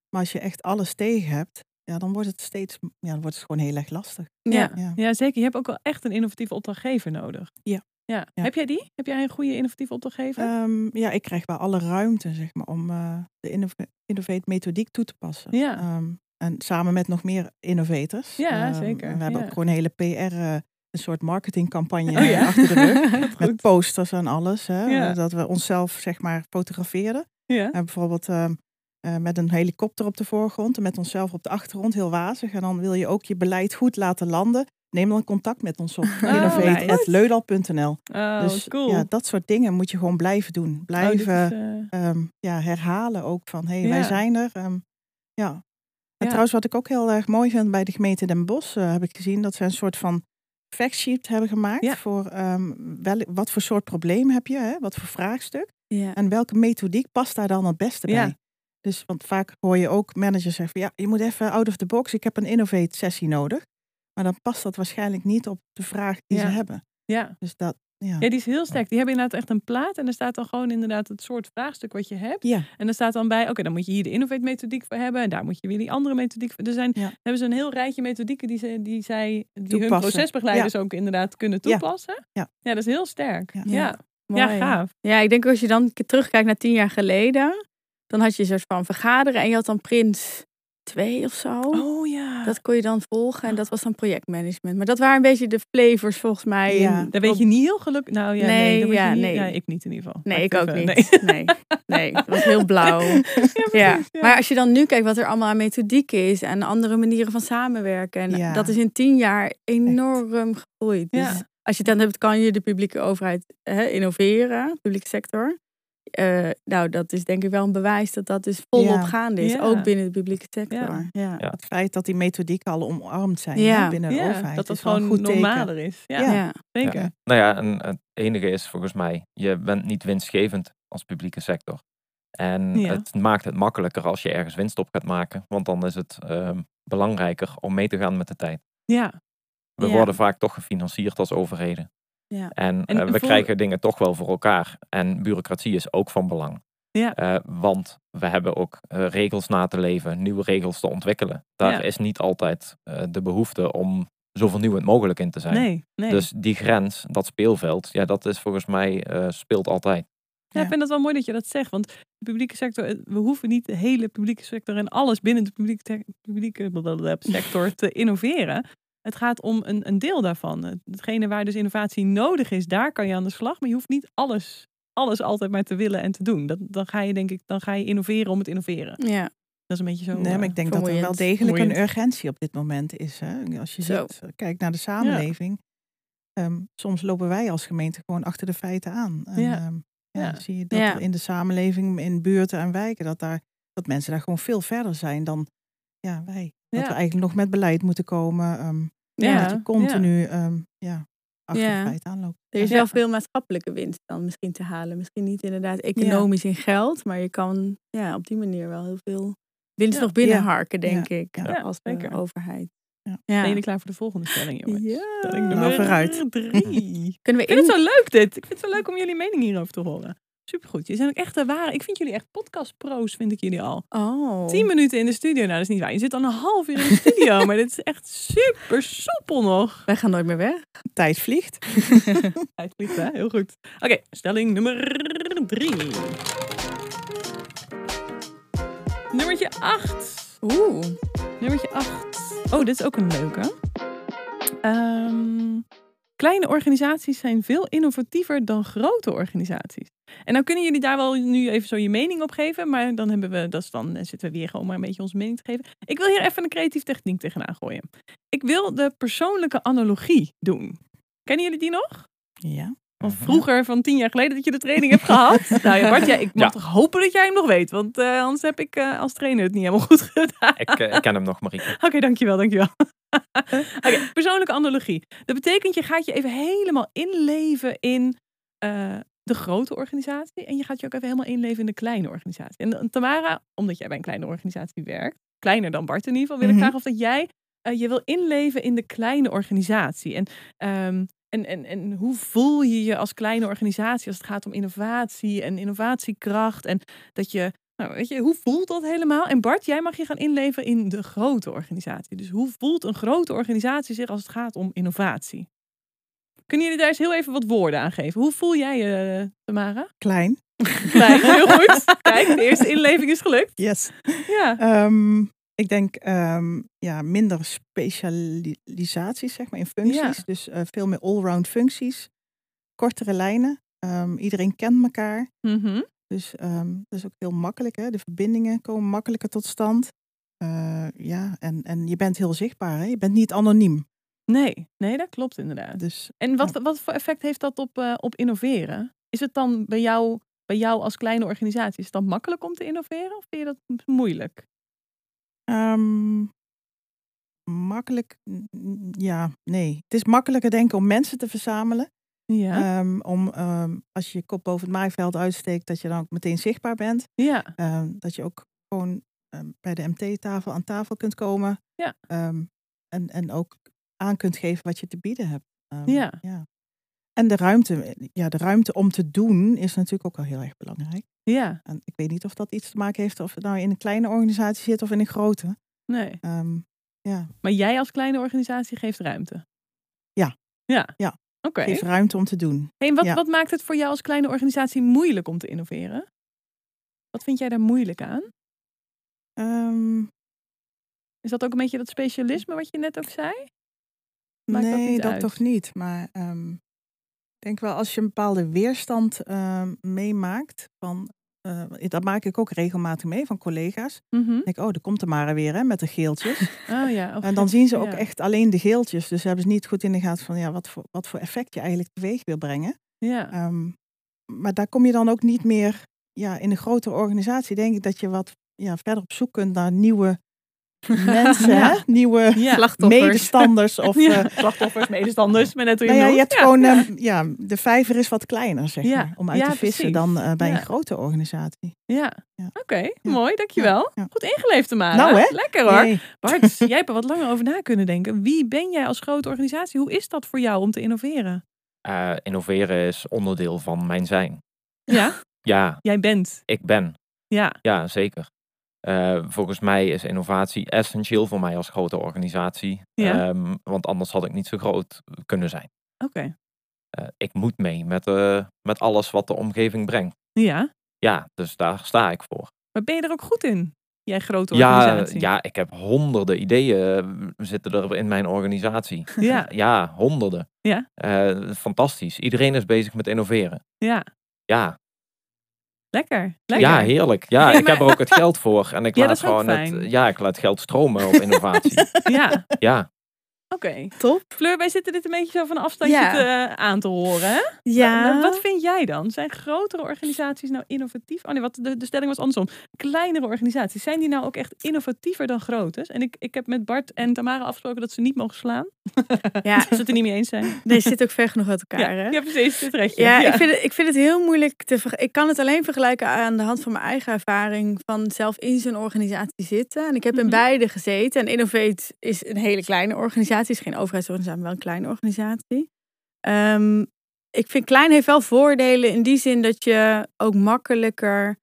Maar als je echt alles tegen hebt, ja, dan wordt het steeds, ja, dan wordt het gewoon heel erg lastig. Ja. Ja. ja, zeker. Je hebt ook wel echt een innovatieve opdrachtgever nodig. Ja. ja. Ja. Heb jij die? Heb jij een goede innovatieve opdrachtgever? Ehm, ja, ik krijg wel alle ruimte zeg maar, om eh, de innov- Innovate methodiek toe te passen. Ja. Ehm, en samen met nog meer innovators. Ja, Ehm, zeker, We hebben ja. ook gewoon een hele PR, eh, een soort marketingcampagne Oh ja. achter de rug. Met posters en alles. Hè, Ja. Dat we onszelf zeg maar fotografeerden. Ja. En bijvoorbeeld ehm, eh, met een helikopter op de voorgrond en met onszelf op de achtergrond, heel wazig. En dan wil je ook je beleid goed laten landen. Neem dan contact met ons op Oh, innovate.leudal.nl. Oh, dus cool. ja, dat soort dingen moet je gewoon blijven doen. Oh, Blijven is, eh, ehm, ja, herhalen ook van hé, hey, wij zijn er. ja. En Ja. trouwens, wat ik ook heel erg mooi vind bij de gemeente Den Bosch, eh, heb ik gezien dat ze een soort van factsheet hebben gemaakt Ja. voor ehm, wel, wat voor soort probleem heb je, hè? wat voor vraagstuk. Ja. En welke methodiek past daar dan het beste bij? Dus, want vaak hoor je ook managers zeggen, van, ja, je moet even out of the box. Ik heb een innovate sessie nodig. Maar dan past dat waarschijnlijk niet op de vraag die ze hebben. Ja. Dus dat, ja. ja, die is heel sterk. Die hebben inderdaad echt een plaat. En er staat dan gewoon inderdaad het soort vraagstuk wat je hebt. Ja, En dan staat dan bij, oké, dan moet je hier de innovate methodiek voor hebben. En daar moet je weer die andere methodiek voor. Er zijn, Ja. hebben ze een heel rijtje methodieken die, ze, die zij, die hun procesbegeleiders ook inderdaad kunnen toepassen. Ja. ja, dat is heel sterk. Ja. Ja, ja. Mooi. gaaf. Ja, ik denk als je dan terugkijkt naar tien jaar geleden, dan had je een soort van vergaderen en je had dan Prins 2 of zo. Oh ja. Dat kon je dan volgen en dat was dan projectmanagement. Maar dat waren een beetje de flavors volgens mij. Ja. Daar weet je niet heel gelukkig. Nou ja, nee, Nee, daar je niet- nee. ja, ik niet in ieder geval. Nee, Maar ik ook even- niet. Nee. nee, het was heel blauw. Ja, precies, Ja. ja. Maar als je dan nu kijkt wat er allemaal aan methodiek is en andere manieren van samenwerken. En dat is in tien jaar enorm gegroeid. Dus als je het dan hebt, kan je de publieke overheid hè, innoveren, publieke sector. Eh, nou, dat is denk ik wel een bewijs dat dat dus volop Ja. gaande is. Ja. Ook binnen de publieke sector. Ja. Ja. Ja. het feit dat die methodieken al omarmd zijn binnen de Ja, overheid. dat dat gewoon goed teken. normaler is. Ja, Ja. Ja. zeker. Ja. Nou ja, en het enige is volgens mij, je bent niet winstgevend als publieke sector. En Ja. het maakt het makkelijker als je ergens winst op gaat maken. Want dan is het ehm, belangrijker om mee te gaan met de tijd. Ja. We Ja. worden vaak toch gefinancierd als overheden. Ja. En, En eh, we voor- krijgen dingen toch wel voor elkaar. En bureaucratie is ook van belang. Ja. Eh, want we hebben ook eh, regels na te leven, nieuwe regels te ontwikkelen. Daar Ja. is niet altijd eh, de behoefte om zo vernieuwend mogelijk in te zijn. Nee, nee. Dus die grens, dat speelveld, ja, dat is volgens mij eh, speelt altijd. Ja, ik vind dat wel mooi dat je dat zegt. Want de publieke sector, we hoeven niet de hele publieke sector en alles binnen de publieke, te- publieke sector te innoveren. Het gaat om een, een deel daarvan. Het- Hetgene waar dus innovatie nodig is, daar kan je aan de slag. Maar je hoeft niet alles, alles altijd maar te willen en te doen. Dat, dan ga je denk ik, dan ga je innoveren om het innoveren. Ja. Dat is een beetje zo. Nee, maar eh, ik denk dat er wel vermoeiend. degelijk een urgentie op dit moment is. Hè? Als je Zo. ziet, kijkt naar de samenleving. ehm, soms lopen wij als gemeente gewoon achter de feiten aan. En, Ja. ehm, ja, Ja. dan zie je dat Ja. er in de samenleving, in buurten en wijken, dat, daar, dat mensen daar gewoon veel verder zijn dan ja, wij. Dat Ja. we eigenlijk nog met beleid moeten komen. ehm, Ja, dat je continu ehm, ja, achter Ja. de feiten aanloopt. Er is Ja. wel veel maatschappelijke winst dan misschien te halen. Misschien niet inderdaad economisch in geld, maar je kan ja, op die manier wel heel veel winst Ja. nog binnenharken, Ja. denk ik, Ja, als zeker. de overheid. Ja. Ja. Ben je klaar voor de volgende stelling, jongens? Ja. Stelling Nou, nummer vooruit. drie. Kunnen we Ik vind het in... zo leuk dit. Ik vind het zo leuk om jullie mening hierover te horen. Supergoed. Je zijn ook echt de ware. Ik vind jullie echt podcastpro's, vind ik jullie al. Oh. Tien minuten in de studio. Nou, dat is niet waar. Je zit al een half uur in de studio. maar dit is echt super soepel nog. Wij gaan nooit meer weg. Tijd vliegt. Hij vliegt, hè? Heel goed. Oké, stelling nummer drie. Nummertje acht. Oeh. Nummertje 8. Oh, dit is ook een leuke. Ehm, kleine organisaties zijn veel innovatiever dan grote organisaties. En dan kunnen jullie daar wel nu even zo je mening op geven. Maar dan, hebben we, dat is dan eh, zitten we weer gewoon maar een beetje onze mening te geven. Ik wil hier even een creatieve techniek tegenaan gooien. Ik wil de persoonlijke analogie doen. Kennen jullie die nog? Ja. Van Mhm. vroeger, van tien jaar geleden, dat je de training hebt gehad. nou ja, Bart, jij, ik mag Ja. toch hopen dat jij hem nog weet. Want eh, anders heb ik eh, als trainer het niet helemaal goed gedaan. Ik, ik ken hem nog, Marieke. Oké, dankjewel, dankjewel. Persoonlijke analogie. Dat betekent, je gaat je even helemaal inleven in eh, de grote organisatie. En je gaat je ook even helemaal inleven in de kleine organisatie. En Tamara, omdat jij bij een kleine organisatie werkt, kleiner dan Bart in ieder geval, wil ik Mhm. graag of dat jij eh, je wil inleven in de kleine organisatie. En, ehm, en, en, en hoe voel je je als kleine organisatie als het gaat om innovatie en innovatiekracht? En dat je nou, weet je, hoe voelt dat helemaal? En Bart, jij mag je gaan inleven in de grote organisatie. Dus hoe voelt een grote organisatie zich als het gaat om innovatie? Kunnen jullie daar eens heel even wat woorden aan geven? Hoe voel jij je, Tamara? Klein. Klein, heel goed. Kijk, de eerste inleving is gelukt. Yes. Ja. Ehm, ik denk ehm, ja, minder specialisaties zeg maar, in functies. Ja. Dus eh, veel meer allround functies. Kortere lijnen. Ehm, iedereen kent elkaar. Mhm. Dus ehm, dat is ook heel makkelijk. Hè? De verbindingen komen makkelijker tot stand. Eh, ja, en, en je bent heel zichtbaar. Hè? Je bent niet anoniem. Nee, nee, dat klopt inderdaad. Dus En wat, wat voor effect heeft dat op, eh, op innoveren? Is het dan bij jou, bij jou als kleine organisatie, is het dan makkelijk om te innoveren of vind je dat moeilijk? ehm, makkelijk, ja, nee. Het is makkelijker denk ik om mensen te verzamelen. Ja. Ehm, om ehm, als je je kop boven het maaiveld uitsteekt, dat je dan ook meteen zichtbaar bent. ja. Ehm, dat je ook gewoon bij de MT-tafel aan tafel kunt komen. Ja. En, en ook aan kunt geven wat je te bieden hebt. Ehm, Ja. En de ruimte, ja, de ruimte om te doen is natuurlijk ook wel heel erg belangrijk. Ja. En ik weet niet of dat iets te maken heeft of het nou in een kleine organisatie zit of in een grote. Nee. Ja, Maar jij als kleine organisatie geeft ruimte? Ja. Ja. Ja. Oké. geef ruimte om te doen. Hey, en wat, Ja. wat maakt het voor jou als kleine organisatie moeilijk om te innoveren? Wat vind jij daar moeilijk aan? Ehm, Is dat ook een beetje dat specialisme wat je net ook zei? Maakt dat nee, niet dat uit? toch niet. Maar ehm, ik denk wel als je een bepaalde weerstand ehm, meemaakt. Van, eh, dat maak ik ook regelmatig mee van collega's. Dan denk ik, oh, daar komt er maar weer hè, met de geeltjes. Oh ja. en dan zien ze ook Ja. echt alleen de geeltjes. Dus hebben ze niet goed in de gaten van ja, wat, voor, wat voor effect je eigenlijk teweeg wil brengen. Ja. Ehm, maar daar kom je dan ook niet meer ja, in een grotere organisatie. Denk ik dat je wat ja, verder op zoek kunt naar nieuwe mensen, Ja. hè? nieuwe Ja. Slachtoffers. medestanders. Of, Ja. eh, Slachtoffers, medestanders, maar net hoe je nou ja, je hebt gewoon, ehm, ja, de vijver is wat kleiner, zeg Ja. maar, om uit Ja, te vissen precies. dan eh, bij Ja. een grote organisatie. Ja. Ja. Oké, mooi, dankjewel. Ja. Goed ingeleefd, Tamara. Nou, hè? Lekker hoor. Bart, jij hebt er wat langer over na kunnen denken. Wie ben jij als grote organisatie? Hoe is dat voor jou om te innoveren? Eh, innoveren is onderdeel van mijn zijn. Ja, Ja, jij bent. ik ben. Ja, Ja, zeker. Eh, volgens mij is innovatie essentieel voor mij als grote organisatie. Ja. Ehm, want anders had ik niet zo groot kunnen zijn. oké. Eh, ik moet mee met, eh, met alles wat de omgeving brengt. Ja, Ja, dus daar sta ik voor. maar ben je er ook goed in? Jij grote Ja, organisatie. ja, ik heb honderden ideeën zitten er in mijn organisatie. Ja, Ja, honderden. Ja. Fantastisch. Iedereen is bezig met innoveren. ja. Ja, Lekker. Lekker. ja heerlijk. Ja, ik heb er ook het geld voor. En ik Ja, laat gewoon het, ja, ik laat geld stromen op innovatie. Ja, ja, oké. Top. Fleur, wij zitten dit een beetje zo van afstandje Ja. te, eh, aan te horen. Hè? Ja. Wa- Wat vind jij dan? Zijn grotere organisaties nou innovatief? Oh nee, wat, de, de stelling was andersom. Kleinere organisaties, zijn die nou ook echt innovatiever dan grote? En ik, ik heb met Bart en Tamara afgesproken dat ze niet mogen slaan. Ja, Als ze het er niet mee eens zijn. deze zit ook ver genoeg uit elkaar, Ja, hè? ja precies, dit rechtje. Ja, Ik, vind het, ik vind het heel moeilijk te Ik kan het alleen vergelijken aan de hand van mijn eigen ervaring van zelf in zo'n organisatie zitten. En ik heb in Mhm. beide gezeten. En Innovate is een hele kleine organisatie, is geen overheidsorganisatie, maar wel een kleine organisatie. Ehm, ik vind klein heeft wel voordelen in die zin dat je ook makkelijker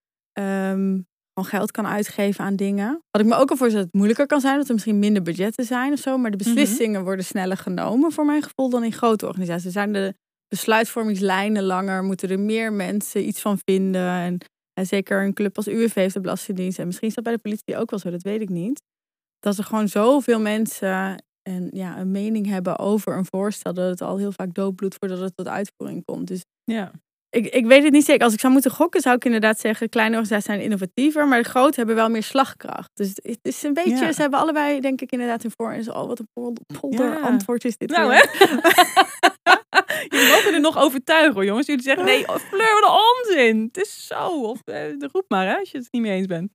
gewoon geld kan uitgeven aan dingen. Wat ik me ook al voorstel dat het moeilijker kan zijn, dat er misschien minder budgetten zijn of zo. Maar de beslissingen worden sneller genomen voor mijn gevoel dan in grote organisaties. Zijn de besluitvormingslijnen langer, moeten er meer mensen iets van vinden. En, en zeker een club als UWV heeft de Belastingdienst. En misschien is dat bij de politie ook wel zo, dat weet ik niet. Dat er gewoon zoveel mensen en, ja, een mening hebben over een voorstel, dat het al heel vaak doodbloedt voordat het tot uitvoering komt. Dus Ja. ik, ik weet het niet zeker. Als ik zou moeten gokken, zou ik inderdaad zeggen: kleine organisaties zijn innovatiever, maar de grote hebben wel meer slagkracht. Dus het is een beetje, Ja. ze hebben allebei, denk ik, inderdaad hun voor. En zo, oh, wat een pol- polder Ja. antwoord is dit. Nou weer. hè. Jullie mogen er nog overtuigen hoor, jongens. Jullie zeggen nee, oh, Fleur, wat een onzin. Het is zo. Of eh, roep maar hè, als je het niet mee eens bent.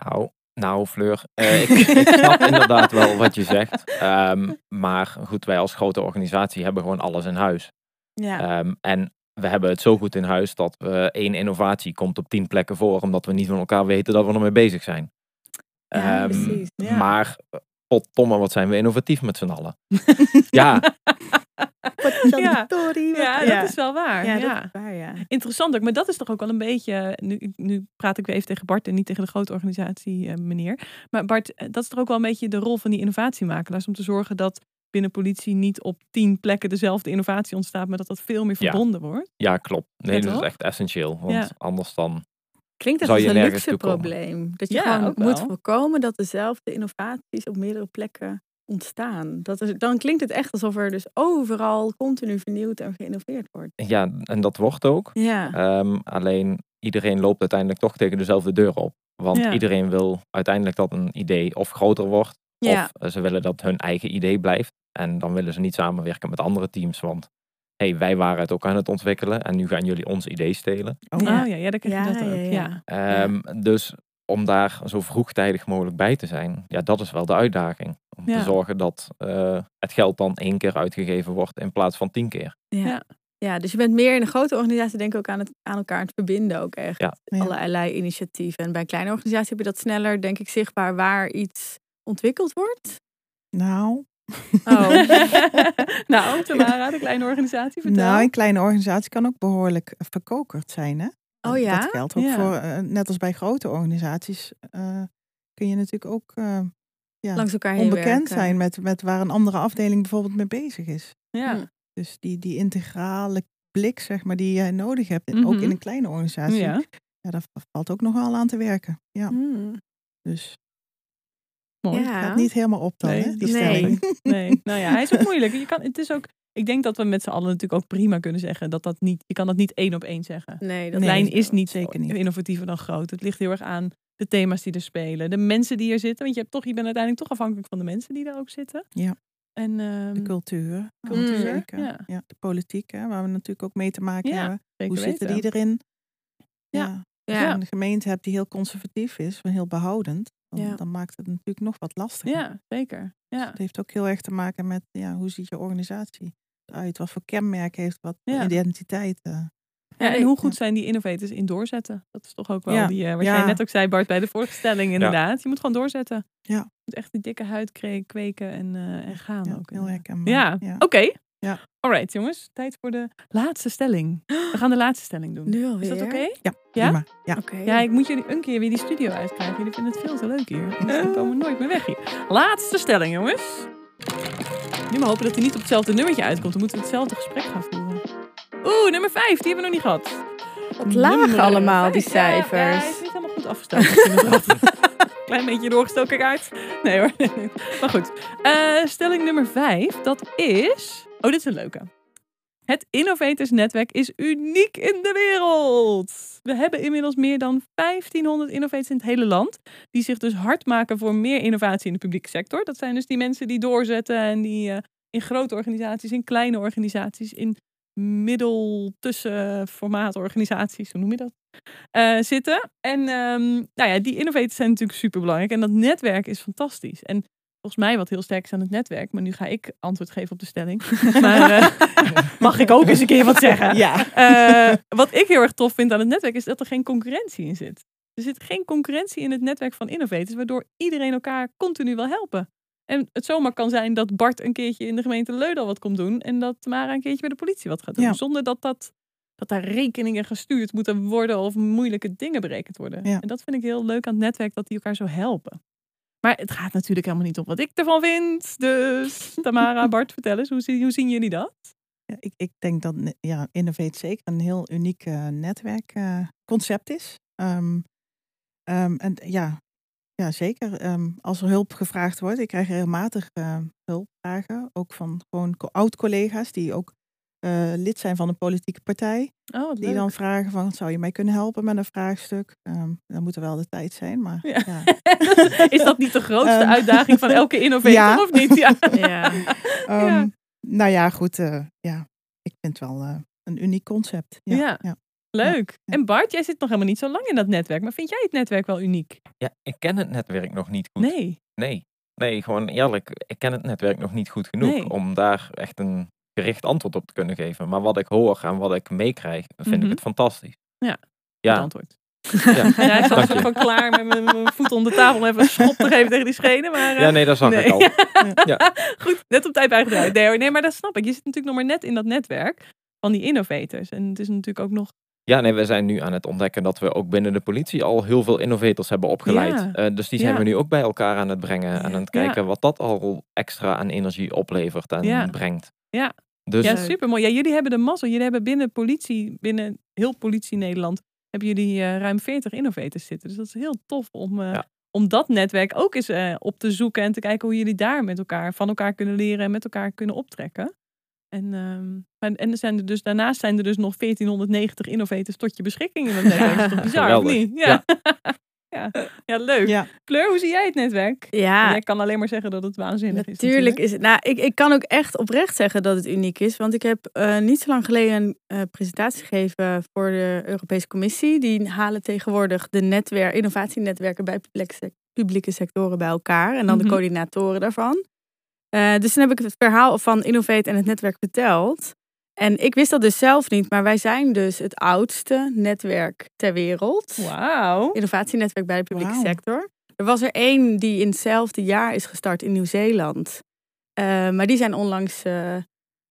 nou, nou Fleur, eh, ik, ik snap inderdaad wel wat je zegt. Ehm, maar goed, wij als grote organisatie hebben gewoon alles in huis. Ja. Ehm, en we hebben het zo goed in huis dat we één innovatie komt op tien plekken voor, omdat we niet van elkaar weten dat we ermee bezig zijn. Ja, Ehm, precies, ja. Maar, potdomme, wat zijn we innovatief met z'n allen. ja, Ja. Ja, dat is wel waar. Ja, Ja, is waar, ja. Interessant ook. Maar dat is toch ook wel een beetje. Nu, nu praat ik weer even tegen Bart en niet tegen de grote organisatie, eh, meneer. Maar Bart, eh, dat is toch ook wel een beetje de rol van die innovatiemakelaars. Om te zorgen dat binnen politie niet op tien plekken dezelfde innovatie ontstaat, maar dat dat veel meer Ja. verbonden wordt. ja, klopt. Nee, dat is echt essentieel. Want Ja. anders dan... Klinkt echt Zou als een luxe probleem. Dat je Ja, gewoon moet voorkomen dat dezelfde innovaties op meerdere plekken ontstaan. Dat is, dan klinkt het echt alsof er dus overal continu vernieuwd en geïnnoveerd wordt. Ja, en dat wordt ook. Ja, Ehm, alleen iedereen loopt uiteindelijk toch tegen dezelfde deur op. Want Ja. iedereen wil uiteindelijk dat een idee of groter wordt. ja. Of eh, ze willen dat hun eigen idee blijft. En dan willen ze niet samenwerken met andere teams. Want hey, wij waren het ook aan het ontwikkelen. En nu gaan jullie ons idee stelen. Oh, Oh Ja. ja, ja, dan krijg je Ja, dat ook. ja, Ja, ja. Ehm, Dus om daar zo vroegtijdig mogelijk bij te zijn, ja, dat is wel de uitdaging. Om Ja. te zorgen dat eh, het geld dan één keer uitgegeven wordt in plaats van tien keer. Ja. Ja. ja. dus je bent meer in een grote organisatie denk ik ook aan, het, aan elkaar aan het verbinden ook echt. Ja. Ja. Allerlei initiatieven. En bij een kleine organisatie heb je dat sneller denk ik zichtbaar waar iets ontwikkeld wordt. Nou, Oh. nou, Tamara, de kleine organisatie, vertel. nou, een kleine organisatie kan ook behoorlijk verkokerd zijn. Hè? Oh ja? Dat geldt ook Ja. voor, eh, net als bij grote organisaties, eh, kun je natuurlijk ook eh, ja, Langs elkaar heen onbekend werken. zijn met, met waar een andere afdeling bijvoorbeeld mee bezig is. ja. Hm. Dus die, die integrale blik, zeg maar, die je nodig hebt, ook Mhm. in een kleine organisatie, ja. ja, daar valt ook nogal aan te werken. Ja, Hmm. dus mooi. Ja. gaat niet helemaal op dan, Nee, hè, die stelling. Nee, nou ja, hij is ook moeilijk. Je kan, het is ook, ik denk dat we met z'n allen natuurlijk ook prima kunnen zeggen dat dat niet, je kan dat niet één op één zeggen. Nee, dat Nee, zo. is niet zeker niet. innovatiever dan groot. Het ligt heel erg aan de thema's die er spelen, de mensen die er zitten. Want je, hebt toch, je bent uiteindelijk toch afhankelijk van de mensen die er ook zitten. Ja. En ehm, De cultuur, cultuur, zeker. ja. Ja. de politiek, hè, waar we natuurlijk ook mee te maken Ja, hebben. Hoe zitten weten. die erin? Ja. Ja. Ja. Als je een gemeente hebt die heel conservatief is, heel behoudend, dan, Ja. dan maakt het natuurlijk nog wat lastiger. Ja, zeker. Ja. Het heeft ook heel erg te maken met ja, hoe ziet je organisatie eruit? Wat voor kenmerk heeft wat Ja. identiteit? Ja, en hoe goed zijn die innovators in doorzetten? Dat is toch ook wel Ja. die, eh, wat Ja. jij net ook zei, Bart, bij de vorige stelling inderdaad. Je moet gewoon doorzetten. Ja. Je moet echt die dikke huid kwe- kweken en, eh, en gaan ja, ook. heel herkenbaar. Ja, Ja. oké. Ja. Alright, jongens. Tijd voor de laatste stelling. We gaan de laatste stelling doen. Nu alweer. Is dat oké? Ja, Ja? prima. Ja. Ja, ik moet jullie een keer weer die studio uitkrijgen. Jullie vinden het veel te leuk hier. Dus we komen nooit meer weg hier. Laatste stelling, jongens. Nu maar hopen dat hij niet op hetzelfde nummertje uitkomt. Dan moeten we hetzelfde gesprek gaan voeren. Oeh, nummer 5. Die hebben we nog niet gehad. Wat laag Nummer allemaal, die vijf. Ja, Ja, cijfers. hij is niet helemaal goed afgesteld. dat. Klein beetje doorgestoken kaart. Nee hoor. Maar goed. Eh, stelling nummer 5. Dat is... Oh, dit is een leuke. Het Innovators Netwerk is uniek in de wereld. We hebben inmiddels meer dan 1500 innovators in het hele land. Die zich dus hard maken voor meer innovatie in de publieke sector. Dat zijn dus die mensen die doorzetten en die eh, in grote organisaties, in kleine organisaties, in middel tussen formaat organisaties, hoe noem je dat? eh, zitten. En ehm, nou ja, die innovators zijn natuurlijk super belangrijk. En dat netwerk is fantastisch. En volgens mij wat heel sterk is aan het netwerk. Maar nu ga ik antwoord geven op de stelling. Maar eh, mag ik ook eens een keer wat zeggen? Ja. Eh, wat ik heel erg tof vind aan het netwerk is dat er geen concurrentie in zit. Er zit geen concurrentie in het netwerk van innovators, waardoor iedereen elkaar continu wil helpen. En het zomaar kan zijn dat Bart een keertje in de gemeente Leudal wat komt doen en dat Tamara een keertje bij de politie wat gaat doen. Ja. Zonder dat, dat, dat daar rekeningen gestuurd moeten worden of moeilijke dingen berekend worden. Ja. En dat vind ik heel leuk aan het netwerk, dat die elkaar zo helpen. Maar het gaat natuurlijk helemaal niet om wat ik ervan vind. Dus Tamara, Bart, vertel eens, hoe, zie- hoe zien jullie dat? Ja, ik, ik denk dat ja, Innovate zeker een heel uniek eh, netwerkconcept is. Ehm, ehm, en ja, ja zeker. Ehm, als er hulp gevraagd wordt, ik krijg regelmatig eh, hulpvragen, ook van gewoon co- oud-collega's die ook eh, lid zijn van een politieke partij. Oh, wat Die leuk. dan vragen van, zou je mij kunnen helpen met een vraagstuk? Ehm, dan moet er wel de tijd zijn, maar Ja. ja. Is dat niet de grootste Ehm, uitdaging van elke innovator, ja. of niet? Ja. Ja. Ehm, Nou ja, goed. eh, ja, ik vind het wel eh, een uniek concept. Ja, Ja. ja. Leuk. Ja. En Bart, jij zit nog helemaal niet zo lang in dat netwerk. Maar vind jij het netwerk wel uniek? Ja, ik ken het netwerk nog niet goed. Nee. Nee, nee, gewoon eerlijk. Ik ken het netwerk nog niet goed genoeg Nee. om daar echt een gericht antwoord op te kunnen geven. Maar wat ik hoor en wat ik meekrijg, vind Mhm. ik het fantastisch. Ja, Ja, antwoord. ja. Ja, ik je. van klaar met mijn, mijn voet onder de tafel om even een schop te geven tegen die schenen. Maar, eh, ja, nee, dat zag nee. ik al. Ja. Goed, net op tijd bijgedraaid. Nee, nee, maar dat snap ik. Je zit natuurlijk nog maar net in dat netwerk van die innovators. En het is natuurlijk ook nog... Ja, nee, we zijn nu aan het ontdekken dat we ook binnen de politie al heel veel innovators hebben opgeleid. Ja. Eh, dus die zijn Ja. we nu ook bij elkaar aan het brengen en aan het kijken wat dat al extra aan energie oplevert en Ja. brengt. Ja. Dus Ja, super mooi. Ja, jullie hebben de mazzel. Jullie hebben binnen politie, binnen heel politie Nederland, hebben jullie eh, ruim 40 innovators zitten. Dus dat is heel tof om, eh, Ja. om dat netwerk ook eens eh, op te zoeken en te kijken hoe jullie daar met elkaar, van elkaar kunnen leren en met elkaar kunnen optrekken. En, ehm, en, en er zijn er dus, daarnaast zijn er dus nog 1490 innovators tot je beschikking in dat netwerk. Dat is toch bizar, of niet? Ja. Ja. ja. Ja, leuk. Ja. Fleur, hoe zie jij het netwerk? Ja, Jij kan alleen maar zeggen dat het waanzinnig is. Natuurlijk is het. Nou, ik, ik kan ook echt oprecht zeggen dat het uniek is. Want ik heb eh, niet zo lang geleden een eh, presentatie gegeven voor de Europese Commissie. Die halen tegenwoordig de netwerk, innovatienetwerken bij publieke, sec- publieke sectoren bij elkaar. En dan Mhm. de coördinatoren daarvan. Eh, dus toen heb ik het verhaal van Innovate en het netwerk verteld. En ik wist dat dus zelf niet, maar wij zijn dus het oudste netwerk ter wereld. Wauw. Innovatienetwerk bij de publieke sector. Er was er één die in hetzelfde jaar is gestart in Nieuw-Zeeland. Eh, maar die zijn onlangs eh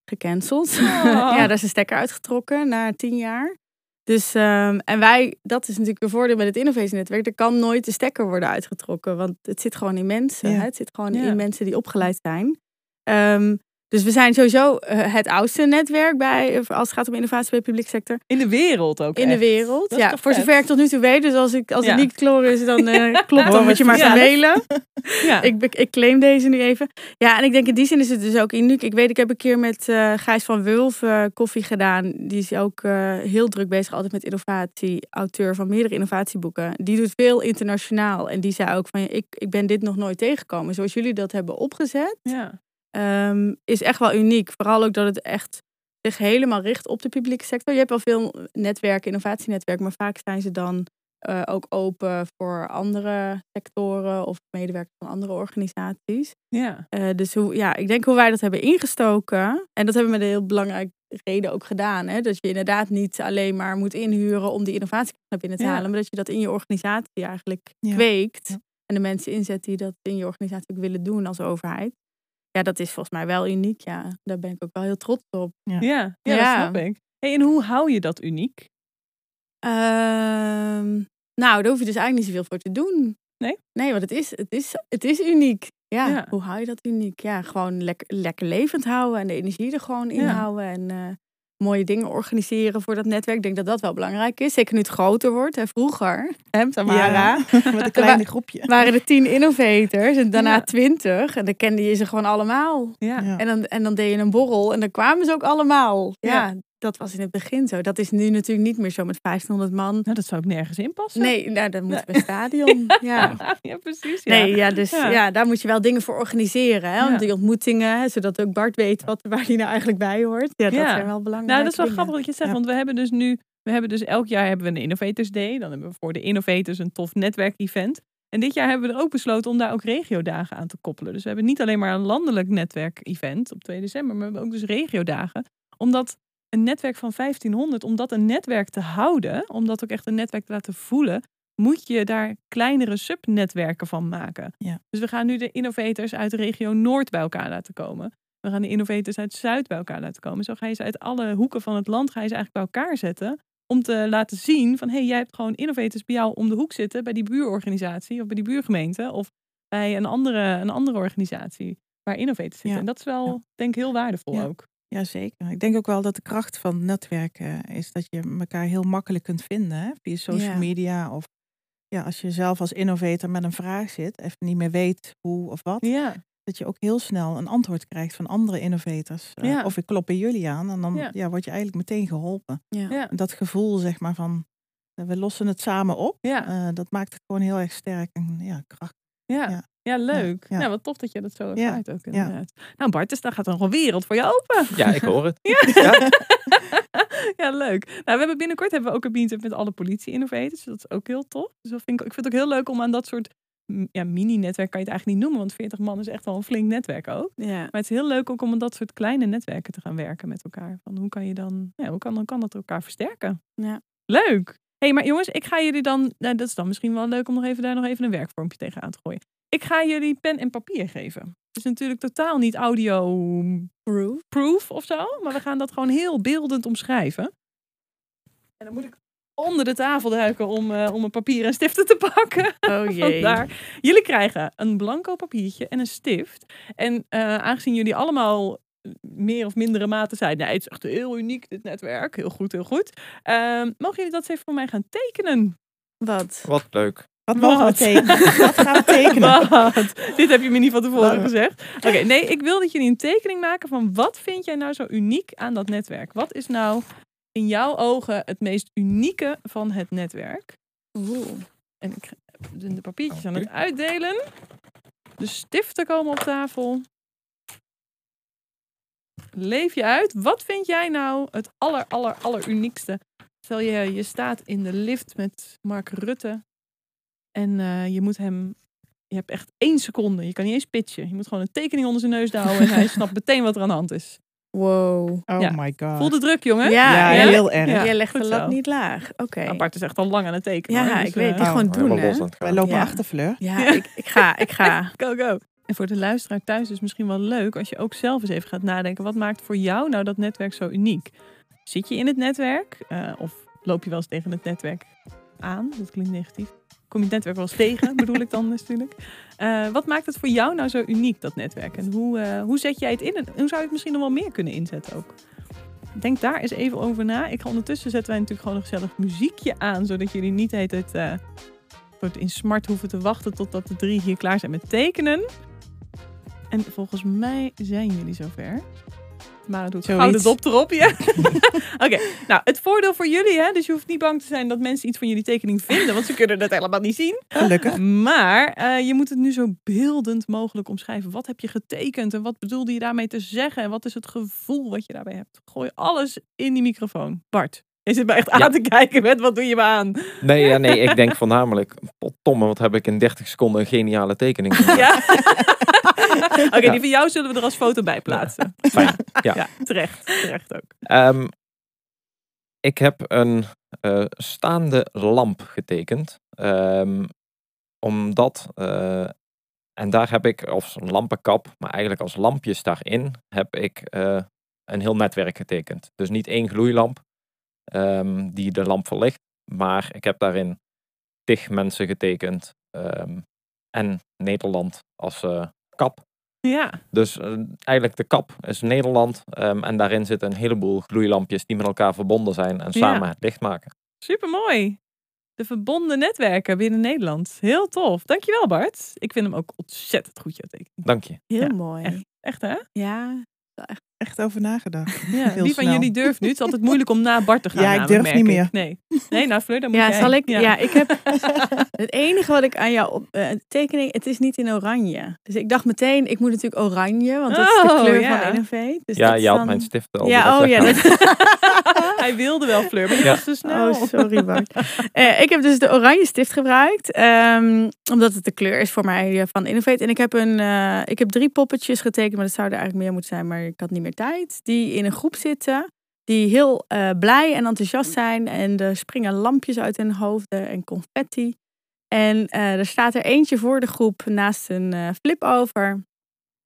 gecanceld. ja, daar is een stekker uitgetrokken na tien jaar. Dus, ehm, en wij, dat is natuurlijk een voordeel met het innovatienetwerk. Er kan nooit de stekker worden uitgetrokken, want het zit gewoon in mensen. Ja. hè. Het zit gewoon Ja. in mensen die opgeleid zijn. Ehm, dus we zijn sowieso eh, het oudste netwerk bij, als het gaat om innovatie bij de publieke sector. In de wereld ook In de wereld. Dat Ja, voor zover ik tot nu toe weet. Dus als, ik, als Ja. het niet kloren is, dan eh, klopt, Horen dan moet je maar gaan mailen. Ja. Ik, ik claim deze nu even. Ja, en ik denk in die zin is het dus ook uniek. Ik weet, ik heb een keer met eh Gijs van Wulf eh, koffie gedaan. Die is ook eh, heel druk bezig altijd met innovatie. Auteur van meerdere innovatieboeken. Die doet veel internationaal. En die zei ook van, ik, ik ben dit nog nooit tegengekomen. Zoals jullie dat hebben opgezet, ja. Ehm, is echt wel uniek. Vooral ook dat het echt zich helemaal richt op de publieke sector. Je hebt wel veel netwerken, innovatienetwerken. Maar vaak zijn ze dan eh, ook open voor andere sectoren of medewerkers van andere organisaties. Ja. Eh, dus hoe, ja, ik denk hoe wij dat hebben ingestoken. En dat hebben we met een heel belangrijke reden ook gedaan. Hè? Dat je inderdaad niet alleen maar moet inhuren om die innovatie naar binnen te Ja. halen. Maar dat je dat in je organisatie eigenlijk Ja. kweekt. Ja. En de mensen inzet die dat in je organisatie ook willen doen als overheid. Ja, dat is volgens mij wel uniek. Ja, daar ben ik ook wel heel trots op. Ja. Ja, dat Ja. snap ik. Hey, en hoe hou je dat uniek? Ehm, nou, daar hoef je dus eigenlijk niet zoveel voor te doen. Nee? Nee, want het is, het is, het is uniek. Ja, Ja. hoe hou je dat uniek? Ja, gewoon lekker, lekker levend houden en de energie er gewoon in Ja. houden. En eh, mooie dingen organiseren voor dat netwerk. Ik denk dat dat wel belangrijk is. Zeker nu het groter wordt. Hè. Vroeger, hè, Tamara, Ja, met een kleine groepje. waren er tien innovators en daarna Ja. twintig. En dan kende je ze gewoon allemaal. Ja. En dan, en dan deed je een borrel en dan kwamen ze ook allemaal. Ja. Dat was in het begin zo. Dat is nu natuurlijk niet meer zo met 1500 man. Nou, dat zou ook nergens in passen. Nee, nou, dan moeten we een stadion. Ja. ja, precies. Ja. Nee, ja, dus Ja. ja. daar moet je wel dingen voor organiseren. Hè? Om die ontmoetingen, zodat ook Bart weet wat, waar hij nou eigenlijk bij hoort. Ja, dat zijn wel belangrijke Nou, dat is wel dingen. grappig dat je zegt, want we hebben dus nu, we hebben dus elk jaar hebben we een Innovators Day. Dan hebben we voor de Innovators een tof netwerkevent. En dit jaar hebben we er ook besloten om daar ook regiodagen aan te koppelen. Dus we hebben niet alleen maar een landelijk netwerkevent op 2 december, maar we hebben ook dus regiodagen. Omdat een netwerk van 1500, om dat een netwerk te houden, om dat ook echt een netwerk te laten voelen, moet je daar kleinere subnetwerken van maken. Ja. Dus we gaan nu de innovators uit de regio Noord bij elkaar laten komen. We gaan de innovators uit Zuid bij elkaar laten komen. Zo ga je ze uit alle hoeken van het land ga je ze eigenlijk bij elkaar zetten. Om te laten zien van, hé, hey, jij hebt gewoon innovators bij jou om de hoek zitten. Bij die buurorganisatie of bij die buurgemeente. Of bij een andere, een andere organisatie waar innovators zitten. Ja. En dat is wel, Ja. denk ik, heel waardevol ook. Jazeker. Ik denk ook wel dat de kracht van netwerken is dat je elkaar heel makkelijk kunt vinden. Hè? Via social Ja. media of ja, als je zelf als innovator met een vraag zit, even niet meer weet hoe of wat. Ja, Dat je ook heel snel een antwoord krijgt van andere innovators. Eh. Of ik klop bij jullie aan en dan Ja. word je eigenlijk meteen geholpen. Ja. dat gevoel zeg maar van, eh, we lossen het samen op. ja, eh, dat maakt het gewoon heel erg sterk en ja, krachtig. ja. Ja. Leuk. ja. Nou, wat tof dat je dat zo Ja, ervaart ook ja. inderdaad. Nou Bart, dus daar gaat nog een wereld voor je open. Ja, ik hoor het. Ja. ja, leuk. Nou, we hebben binnenkort hebben we ook een meetup met alle politie-innovators. Dat is ook heel tof. Dus dat vind ik, ik vind het ook heel leuk om aan dat soort ja, mini-netwerk kan je het eigenlijk niet noemen. Want 40 man is echt wel een flink netwerk ook. Ja. Maar het is heel leuk ook om aan dat soort kleine netwerken te gaan werken met elkaar. Van hoe kan je dan, ja, hoe kan, hoe kan dat elkaar versterken? Ja. Leuk. hey, maar jongens, ik ga jullie dan, nou, dat is dan misschien wel leuk om nog even daar nog even een werkvormpje tegenaan te gooien. Ik ga jullie pen en papier geven. Het is natuurlijk totaal niet audio Proof. proof of zo. Maar we gaan dat gewoon heel beeldend omschrijven. En dan moet ik onder de tafel duiken om, eh, om een papier en stiften te pakken. Oh jee. Vandaar. Jullie krijgen een blanco papiertje en een stift. En eh, aangezien jullie allemaal meer of mindere mate zijn. Nee, het is echt heel uniek, dit netwerk. Heel goed, heel goed. Ehm, mogen jullie dat eens even voor mij gaan tekenen? Wat? Wat leuk. Wat mogen we Wat? tekenen? Wat gaan we tekenen? Wat? Dit heb je me niet van tevoren Wat? gezegd. Oké, nee, ik wil dat jullie een tekening maken van wat vind jij nou zo uniek aan dat netwerk? Wat is nou in jouw ogen het meest unieke van het netwerk? Oeh. En ik zijn de papiertjes aan het uitdelen. De stiften komen op tafel. Leef je uit. Wat vind jij nou het aller, aller, aller uniekste? Stel je, je staat in de lift met Mark Rutte. En eh, je moet hem... Je hebt echt één seconde. Je kan niet eens pitchen. Je moet gewoon een tekening onder zijn neus houden. En hij snapt meteen wat er aan de hand is. Wow. Oh Ja. my god. Voel de druk, jongen. Ja, heel erg. Ja. Jij legt de lat zo. niet laag. Oké. Nou, Bart is echt al lang aan het tekenen. Ja, hoor, dus, ik weet het. eh, gewoon Helemaal doen, hè? Wij lopen Ja. achter Fleur. Ja, ik, ik ga, ik ga. Go, go. En voor de luisteraar thuis is het misschien wel leuk als je ook zelf eens even gaat nadenken. Wat maakt voor jou nou dat netwerk zo uniek? Zit je in het netwerk? Eh, of loop je wel eens tegen het netwerk aan? Dat klinkt negatief. Kom je netwerk wel eens tegen, bedoel ik dan natuurlijk. Eh, wat maakt het voor jou nou zo uniek, dat netwerk? En hoe, eh, hoe zet jij het in? En hoe zou je het misschien nog wel meer kunnen inzetten ook? Denk daar eens even over na. Ik ga ondertussen zetten wij natuurlijk gewoon een gezellig muziekje aan. Zodat jullie niet het eh, in smart hoeven te wachten totdat de drie hier klaar zijn met tekenen. En volgens mij zijn jullie zover. Maar doet Zoiets. gouden dop erop, ja. Oké, nou het voordeel voor jullie, hè, dus je hoeft niet bang te zijn dat mensen iets van jullie tekening vinden, want ze kunnen dat helemaal niet zien. Gelukkig. Maar eh, je moet het nu zo beeldend mogelijk omschrijven. Wat heb je getekend en wat bedoelde je daarmee te zeggen? En wat is het gevoel wat je daarbij hebt? Gooi alles in die microfoon. Bart, je zit mij echt Ja. aan te kijken met wat doe je me aan? Nee, ja, nee, ik denk voornamelijk, pottomme, wat heb ik in 30 seconden een geniale tekening gemaakt. Ja. Oké, Ja. die van jou zullen we er als foto bij plaatsen. Fijn, ja. Ja, terecht. Terecht ook. Ehm, ik heb een eh, staande lamp getekend. Ehm, omdat, eh, en daar heb ik, of een lampenkap, maar eigenlijk als lampjes daarin, heb ik eh, een heel netwerk getekend. Dus niet één gloeilamp ehm, die de lamp verlicht, maar ik heb daarin tig mensen getekend. en Nederland als eh, kap. Ja, Dus eh, eigenlijk de kap is Nederland. ehm, en daarin zitten een heleboel gloeilampjes die met elkaar verbonden zijn en samen het licht maken. supermooi. De verbonden netwerken binnen Nederland. Heel tof. Dankjewel Bart. Ik vind hem ook ontzettend goed, jouw tekening. Dank je. Heel Ja, mooi. echt. Echt hè? Ja. Echt over nagedacht. Ja. Heel Wie van jullie durft nu? Het is altijd moeilijk om na Bart te gaan. Ja, ik durf niet meer. ik. Nee. Nee, nou Fleur, dan moet Ja, jij. zal ik? Ja, ik heb het enige wat ik aan jou op eh, tekening, het is niet in oranje. Dus ik dacht meteen, ik moet natuurlijk oranje, want dat is Oh, de kleur ja. van Innovate. Dus ja, je had mijn stiften al Ja, oh ja. dat- Hij wilde wel Fleur, maar je Ja. was te snel. Oh, sorry Bart. Eh, ik heb dus de oranje stift gebruikt. ehm, omdat het de kleur is voor mij van Innovate. En ik heb, een, eh, ik heb drie poppetjes getekend. Maar dat zouden eigenlijk meer moeten zijn. Maar ik had niet meer tijd. Die in een groep zitten. Die heel eh, blij en enthousiast zijn. En er springen lampjes uit hun hoofden en confetti. En eh, er staat er eentje voor de groep naast een eh, flip over.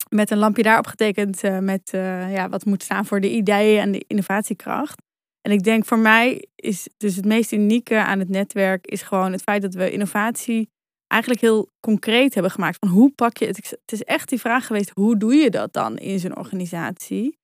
Met een lampje daarop getekend. met ja, wat moet staan voor de ideeën en de innovatiekracht. En ik denk voor mij is dus het meest unieke aan het netwerk is gewoon het feit dat we innovatie eigenlijk heel concreet hebben gemaakt. Van hoe pak je het? Het is echt die vraag geweest, hoe doe je dat dan in zo'n organisatie?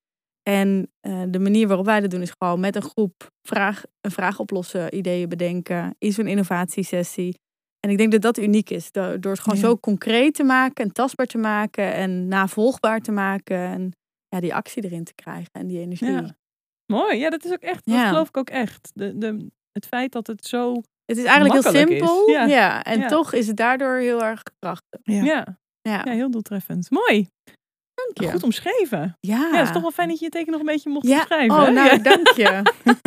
En eh, de manier waarop wij dat doen is gewoon met een groep vraag, een vraag oplossen, ideeën bedenken in zo'n innovatiesessie. En ik denk dat dat uniek is. Door, door het gewoon Ja. zo concreet te maken en tastbaar te maken en navolgbaar te maken. En ja, die actie erin te krijgen en die energie. Ja. Mooi, ja, dat is ook echt, dat Ja. geloof ik ook echt. De, de, het feit dat het zo, Het is eigenlijk heel simpel. ja. Ja. en Ja. toch is het daardoor heel erg krachtig. Ja. ja, Ja, ja heel doeltreffend. Mooi, dank je. goed omschreven. Ja. Ja, het is toch wel fijn dat je je teken nog een beetje mocht Ja. omschrijven. Oh, hè? nou, Ja. dank je.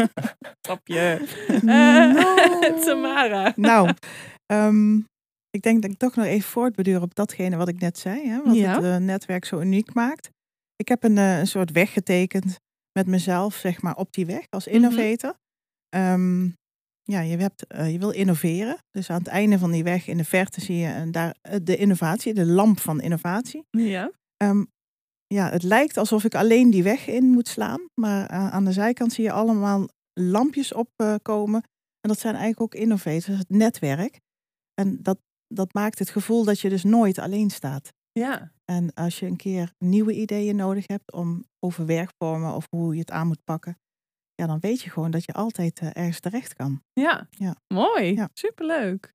Grapje. No. Eh, Tamara. Nou, ehm, ik denk dat ik toch nog even voortbeduur op datgene wat ik net zei. Hè, wat Ja. het eh, netwerk zo uniek maakt. Ik heb een, eh, een soort weg getekend met mezelf, zeg maar, op die weg als Mhm. innovator. Ehm, ja, je, hebt, eh, je wil innoveren. Dus aan het einde van die weg in de verte zie je en daar, eh, de innovatie, de lamp van innovatie. Ja. Ehm, ja, het lijkt alsof ik alleen die weg in moet slaan. Maar eh, aan de zijkant zie je allemaal lampjes opkomen. en dat zijn eigenlijk ook innovators, het netwerk. En dat, dat maakt het gevoel dat je dus nooit alleen staat. Ja. En als je een keer nieuwe ideeën nodig hebt om over werkvormen of hoe je het aan moet pakken. Ja, dan weet je gewoon dat je altijd eh, ergens terecht kan. Ja. Ja. Mooi. Ja. Superleuk.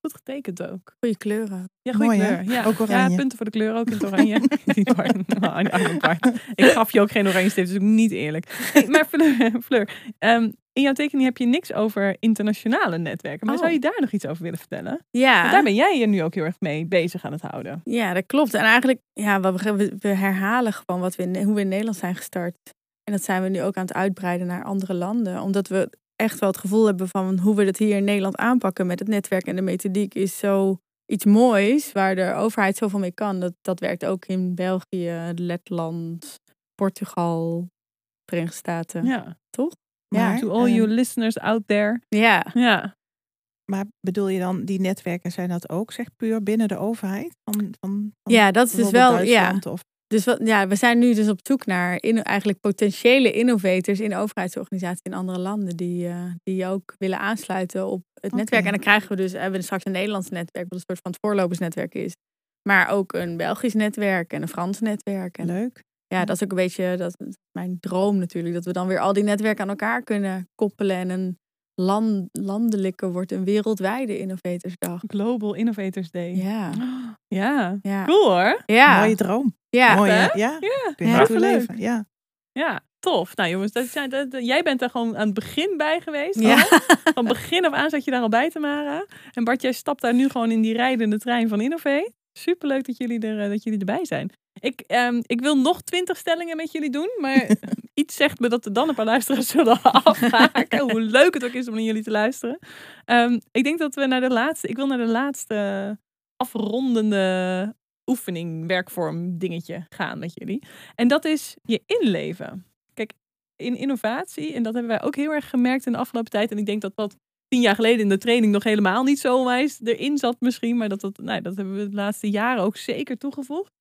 Goed getekend ook. Goeie kleuren. Ja, goede kleur. Ja. Ook ja, oranje. punten voor de kleur ook in het oranje. Niet Bart. Oh, die Bart. Ik gaf je ook geen oranje stift, dus ook niet eerlijk. Hey, maar Fleur, Fleur ehm, in jouw tekening heb je niks over internationale netwerken. Maar Oh. zou je daar nog iets over willen vertellen? Ja. Want daar ben jij je nu ook heel erg mee bezig aan het houden. Ja, dat klopt. En eigenlijk, ja, wat we, we- we herhalen gewoon wat we in, hoe we in Nederland zijn gestart. En dat zijn we nu ook aan het uitbreiden naar andere landen. Omdat we echt wel het gevoel hebben van hoe we het hier in Nederland aanpakken met het netwerk en de methodiek is zo iets moois waar de overheid zoveel mee kan. Dat, dat werkt ook in België, Letland, Portugal, Verenigde Staten. Ja. Toch? Maar, To all ehm, you listeners out there. Ja, Ja. Maar bedoel je dan, die netwerken zijn dat ook, zeg puur binnen de overheid? Van, van, van ja dat is dus wel. Ja. Of, Dus wat, ja, we zijn nu dus op zoek naar in, eigenlijk potentiële innovators in overheidsorganisaties in andere landen die, eh, die ook willen aansluiten op het netwerk. En dan krijgen we dus, hebben we straks een Nederlands netwerk, wat een soort van het voorlopersnetwerk is. Maar ook een Belgisch netwerk en een Frans netwerk. En leuk. ja, dat is ook een beetje dat, mijn droom natuurlijk. Dat we dan weer al die netwerken aan elkaar kunnen koppelen. En een land, landelijke wordt een wereldwijde innovatorsdag. Global Innovators Day. Ja, Ja. ja. Cool hoor. Ja, Mooie droom. ja. Mooi? Ja, Ja. kun je Ja. leven. Ja. Ja, tof. Nou jongens, dat zijn, dat, dat- jij bent daar gewoon aan het begin bij geweest. Ja. al. Van begin af aan zat je daar al bij, Tamara. En Bart, jij stapt daar nu gewoon in die rijdende trein van Innovate. Superleuk dat jullie, er, eh, dat jullie erbij zijn. Ik, ehm, ik wil nog twintig stellingen met jullie doen. Maar iets zegt me dat er dan een paar luisteraars zullen afhaken. Hoe leuk het ook is om naar jullie te luisteren. Ehm, ik denk dat we naar de laatste... Ik wil naar de laatste afrondende oefening, werkvorm, dingetje gaan met jullie. En dat is je inleven. Kijk, in innovatie, en dat hebben wij ook heel erg gemerkt in de afgelopen tijd. En ik denk dat dat tien jaar geleden in de training nog helemaal niet zo wijs erin zat misschien. Maar dat, dat, nou, dat hebben we de laatste jaren ook zeker toegevoegd.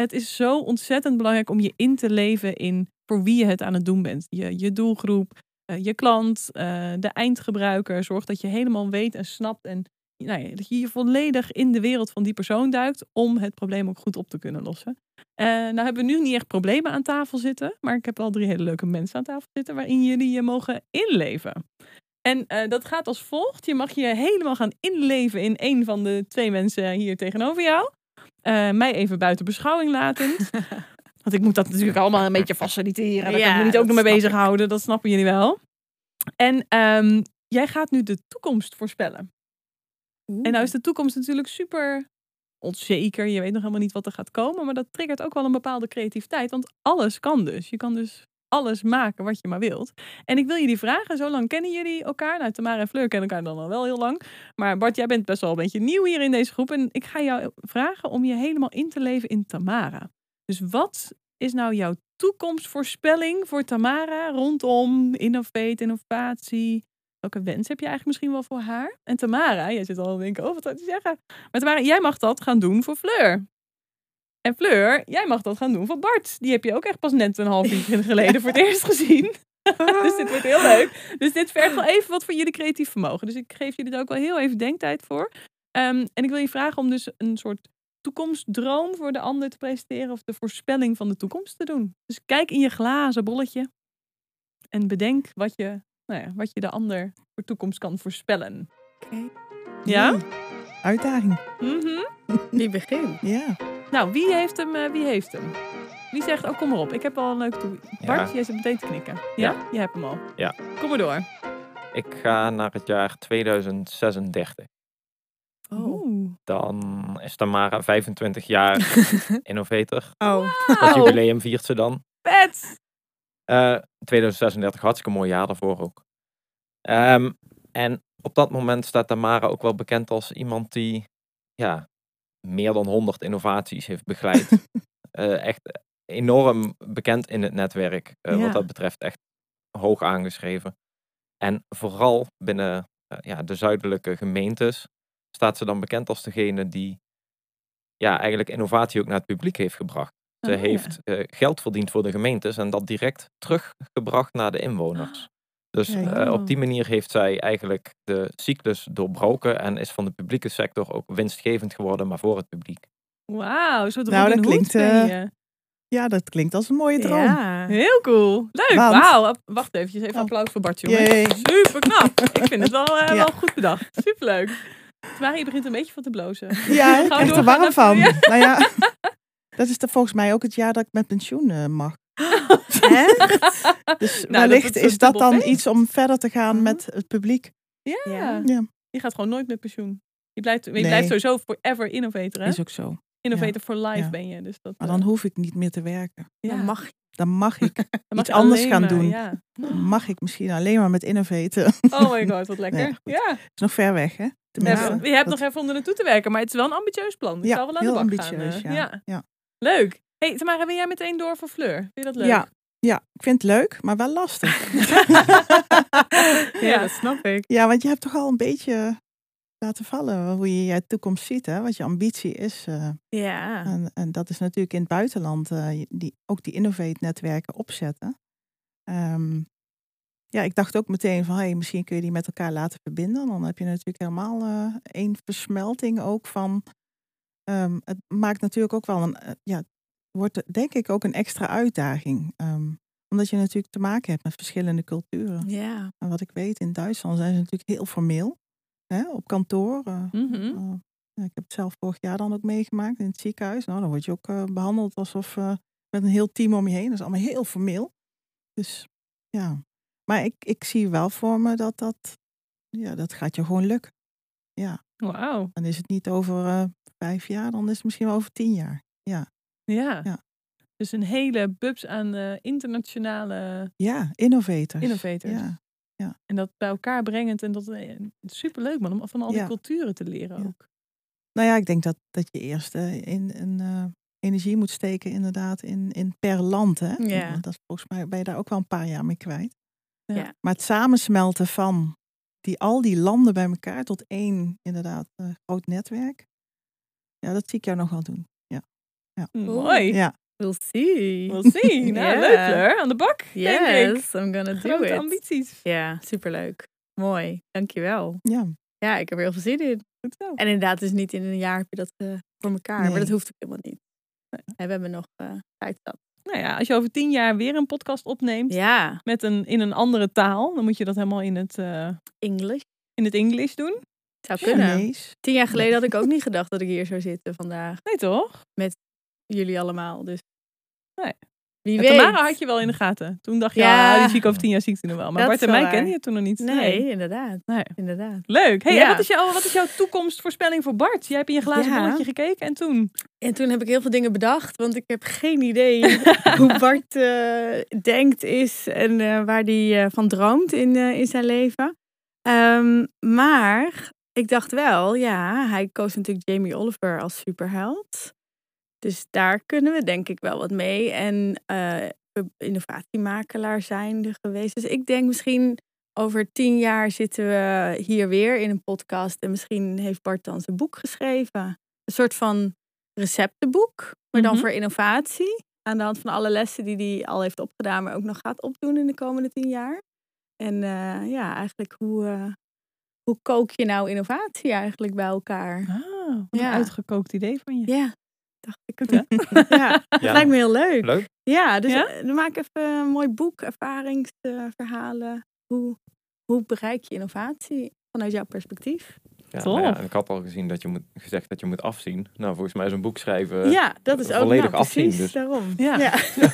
Het is zo ontzettend belangrijk om je in te leven in voor wie je het aan het doen bent. Je, je doelgroep, eh, je klant, eh, de eindgebruiker. Zorg dat je helemaal weet en snapt en nou ja, dat je je volledig in de wereld van die persoon duikt om het probleem ook goed op te kunnen lossen. Eh, nou hebben we nu niet echt problemen aan tafel zitten, maar ik heb wel drie hele leuke mensen aan tafel zitten waarin jullie je mogen inleven. En dat gaat als volgt. Je mag je helemaal gaan inleven in een van de twee mensen hier tegenover jou. Eh, mij even buiten beschouwing latend. Want ik moet dat natuurlijk allemaal een beetje faciliteren. Daar Ja, kan ik me niet ook nog mee bezighouden. Dat snappen jullie wel. En ehm, jij gaat nu de toekomst voorspellen. En nou is de toekomst natuurlijk super onzeker. Je weet nog helemaal niet wat er gaat komen. Maar dat triggert ook wel een bepaalde creativiteit. Want alles kan dus. Je kan dus alles maken wat je maar wilt. En ik wil jullie vragen, zo lang kennen jullie elkaar? Nou, Tamara en Fleur kennen elkaar dan al wel heel lang. Maar Bart, jij bent best wel een beetje nieuw hier in deze groep. En ik ga jou vragen om je helemaal in te leven in Tamara. Dus wat is nou jouw toekomstvoorspelling voor Tamara rondom innovate, innovatie? Welke wens heb je eigenlijk misschien wel voor haar? En Tamara, jij zit al te denken, oh, wat zou die zeggen? Maar Tamara, jij mag dat gaan doen voor Fleur. En Fleur, jij mag dat gaan doen voor Bart. Die heb je ook echt pas net een half uur geleden voor het eerst gezien. dus dit wordt heel leuk. Dus dit vergt wel even wat voor jullie creatief vermogen. Dus ik geef jullie er ook wel heel even denktijd voor. Ehm, en ik wil je vragen om dus een soort toekomstdroom voor de ander te presenteren. Of de voorspelling van de toekomst te doen. Dus kijk in je glazen bolletje. En bedenk wat je, nou ja, wat je de ander voor toekomst kan voorspellen. Oké. Ja? Uitdaging. Mhm. Wie begint? Ja. Nou, wie heeft hem? eh, wie heeft hem? Wie zegt, oh kom maar op, ik heb al een leuk toe. Bart, Ja. jij zit meteen te knikken. Ja? Je hebt hem al. Ja. Kom maar door. Ik ga naar het jaar 2036. Oeh. Dan is Tamara 25 jaar innovator. Oh. Dat Wauw, jubileum viert ze dan. vet! Eh 2036, hartstikke mooi jaar daarvoor ook. Ehm, en op dat moment staat Tamara ook wel bekend als iemand die ja, meer dan 100 innovaties heeft begeleid. Eh, echt enorm bekend in het netwerk. eh, Ja. Wat dat betreft echt hoog aangeschreven. En vooral binnen eh, ja, de zuidelijke gemeentes staat ze dan bekend als degene die ja, eigenlijk innovatie ook naar het publiek heeft gebracht. Ze Oh, heeft geld verdiend voor de gemeentes en dat direct teruggebracht naar de inwoners. Dus eh, op die manier heeft zij eigenlijk de cyclus doorbroken en is van de publieke sector ook winstgevend geworden, maar voor het publiek. Wauw, zo Nou, dat klinkt, ben eh, ja, dat klinkt als een mooie droom. Ja. Heel cool. Leuk. Want- Wauw. Wacht even, even Oh. applaus voor Bart, jongen. Yay. Super knap. Ik vind het wel, eh, Ja. wel goed bedacht. Superleuk. Maar je begint een beetje van te blozen. Ja, ik krijg er warm van. Nou ja, dat is volgens mij ook het jaar dat ik met pensioen mag. Echt? Dus Nou, wellicht is dat dan feest. iets om verder te gaan Mhm. met het publiek. Ja. Ja. Ja. Je gaat gewoon nooit met pensioen. Je blijft, je Nee. blijft sowieso forever innovator, hè? Is ook zo. Innovator for life Ja. ben je. Dus dat, Maar eh, dan hoef ik niet meer te werken. ja. Dan mag je. Dan mag ik, Dan mag iets anders gaan maar, doen. Ja. dan mag ik misschien alleen maar met innovaten. Oh my god, wat lekker. Nee, ja. is nog ver weg, hè? Je Tenminste, hebt, je hebt dat- nog even onder naartoe te werken, maar het is wel een ambitieus plan. Ja, zal wel aan heel de bak ambitieus, gaan. eh. ja. Ja. Leuk. Hey, Tamara, wil jij meteen door voor Fleur? Vind je dat leuk? Ja, ja, ik vind het leuk, maar wel lastig. Ja, dat snap ik. ja, want je hebt toch al een beetje laten vallen hoe je je toekomst ziet, hè? Wat je ambitie is. eh. Ja. En, en dat is natuurlijk in het buitenland eh, die, ook die innovate-netwerken opzetten. Ehm, ja, ik dacht ook meteen van, hey, misschien kun je die met elkaar laten verbinden. Dan heb je natuurlijk helemaal eh één versmelting ook van. ehm, het maakt natuurlijk ook wel een, ja, wordt denk ik ook een extra uitdaging. Ehm, omdat je natuurlijk te maken hebt met verschillende culturen. Ja. En wat ik weet, in Duitsland zijn ze natuurlijk heel formeel. Hè, op kantoor. eh, Mhm. uh, ja, ik heb het zelf vorig jaar dan ook meegemaakt in het ziekenhuis. Nou, dan word je ook uh, behandeld alsof met een heel team om je heen. Dat is allemaal heel formeel. Dus ja, maar ik, ik zie wel voor me dat dat, ja, dat gaat je gewoon lukken. Ja. Wauw. Dan is het niet over vijf jaar, dan is het misschien wel over tien jaar. Ja. Ja. ja. Dus een hele bubs aan uh, internationale ja, innovators. innovators. Ja. Ja. En dat bij elkaar brengend en dat is superleuk man, om van al die culturen te leren ook. Nou ja, ik denk dat, dat je eerst uh, in, uh, energie moet steken inderdaad in, in per land. Hè? Ja. Want dat, volgens mij ben je daar ook wel een paar jaar mee kwijt. Ja. Maar het samensmelten van die, al die landen bij elkaar tot één inderdaad uh, groot netwerk. Ja, dat zie ik jou nog wel doen. Ja. Mooi. Ja. We'll see. We'll see. Nou, yeah. leuk Fleur. Aan de bak, yes, denk ik. I'm gonna do Grote it. ambities. Ja, superleuk. Mooi. Dankjewel. Ja. Ja, ik heb er heel veel zin in. Goed zo. En inderdaad, dus niet in een jaar heb je dat uh, voor elkaar. Nee. Maar dat hoeft ook helemaal niet. Nee. We hebben nog uh, tijd zat. Nou ja, als je over tien jaar weer een podcast opneemt ja. met een, in een andere taal, dan moet je dat helemaal in het uh, English. In het Engels doen. Zou kunnen. Tien jaar geleden had ik ook niet gedacht dat ik hier zou zitten vandaag. Nee, toch? Met jullie allemaal. Dus nee. Wie weet. Tamara had je wel in de gaten. Toen dacht je, ja, ah, die zie ik over tien jaar zie ik nog wel. Maar Dat Bart en mij kende je toen nog niet. Nee, Nee. inderdaad. Nee. inderdaad. Leuk. Hey, Ja. en wat is, jouw, wat is jouw toekomstvoorspelling voor Bart? Jij hebt in je glazen Ja. bolletje gekeken en toen? En toen heb ik heel veel dingen bedacht, want ik heb geen idee hoe Bart eh, denkt is en eh, waar hij eh, van droomt in, in zijn leven. Ehm, maar ik dacht wel, ja, hij koos natuurlijk Jamie Oliver als superheld. Dus daar kunnen we denk ik wel wat mee. En eh, innovatiemakelaar zijn geweest. Dus ik denk misschien over tien jaar zitten we hier weer in een podcast. En misschien heeft Bart dan zijn boek geschreven. Een soort van receptenboek, maar dan Mhm. voor innovatie. Aan de hand van alle lessen die hij al heeft opgedaan, maar ook nog gaat opdoen in de komende tien jaar. En uh, ja, eigenlijk hoe, uh, hoe kook je nou innovatie eigenlijk bij elkaar? Ah, wat Ja. een uitgekookt idee van je. Ja, dacht ik. Hè? ja, dat Ja. lijkt me heel leuk. Leuk. Ja, dus Ja? eh, dan maak even een mooi boek, ervaringsverhalen. Hoe, hoe bereik je innovatie vanuit jouw perspectief? Ja, nou ja, en ik had al gezien dat je moet, gezegd dat je moet afzien. Nou, volgens mij is een boek schrijven. ja, dat is ook volledig nou, afzien, precies dus. daarom. Ja. ja.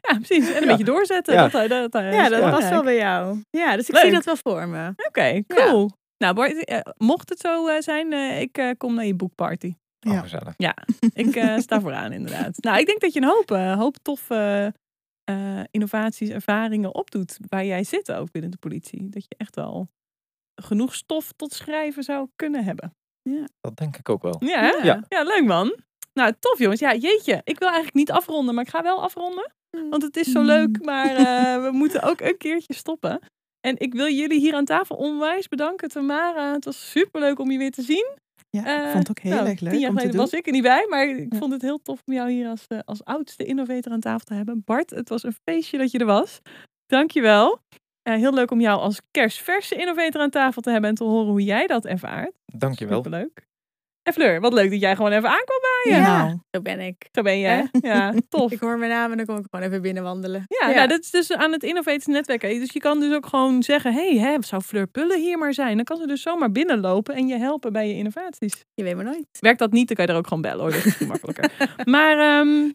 Ja, precies. En een Ja. beetje doorzetten. Ja. Dat, dat, dat, Ja, dat belangrijk. wel bij jou. Ja, dus ik Leuk. zie dat wel voor me. Oké, cool. Nou, Bart, eh, mocht het zo eh, zijn, eh, ik kom naar je boekparty. Oh, Ja. Ik eh, sta vooraan, inderdaad. Nou, ik denk dat je een hoop, eh, hoop toffe eh, innovaties, ervaringen opdoet waar jij zit ook binnen de politie. Dat je echt wel genoeg stof tot schrijven zou kunnen hebben. Dat denk ik ook wel. Ja? Ja. ja. leuk man. Nou, tof jongens. Ja, jeetje. Ik wil eigenlijk niet afronden, maar ik ga wel afronden. Want het is zo leuk, maar eh, we moeten ook een keertje stoppen. En ik wil jullie hier aan tafel onwijs bedanken, Tamara. Het was superleuk om je weer te zien. Ja, ik Eh, vond het ook heel nou, erg leuk Tien jaar geleden was ik er niet bij, maar ik Ja. vond het heel tof om jou hier als, eh, als oudste innovator aan tafel te hebben. Bart, het was een feestje dat je er was. Dankjewel. Uh, heel leuk om jou als kerstverse innovator aan tafel te hebben en te horen hoe jij dat ervaart. Dankjewel. Superleuk. En Fleur, wat leuk dat jij gewoon even aankwam bij je. Ja, Nou, zo ben ik. Zo ben hè? Ja, tof. Ik hoor mijn naam en dan kom ik gewoon even binnen wandelen. Ja, Nou, dat is dus aan het Innovators Netwerk. hè. Dus je kan dus ook gewoon zeggen, hé, hey, zou Fleur Pullen hier maar zijn? Dan kan ze dus zomaar binnenlopen en je helpen bij je innovaties. Je weet maar nooit. Werkt dat niet, dan kan je er ook gewoon bellen hoor. Dat is makkelijker. Maar ehm,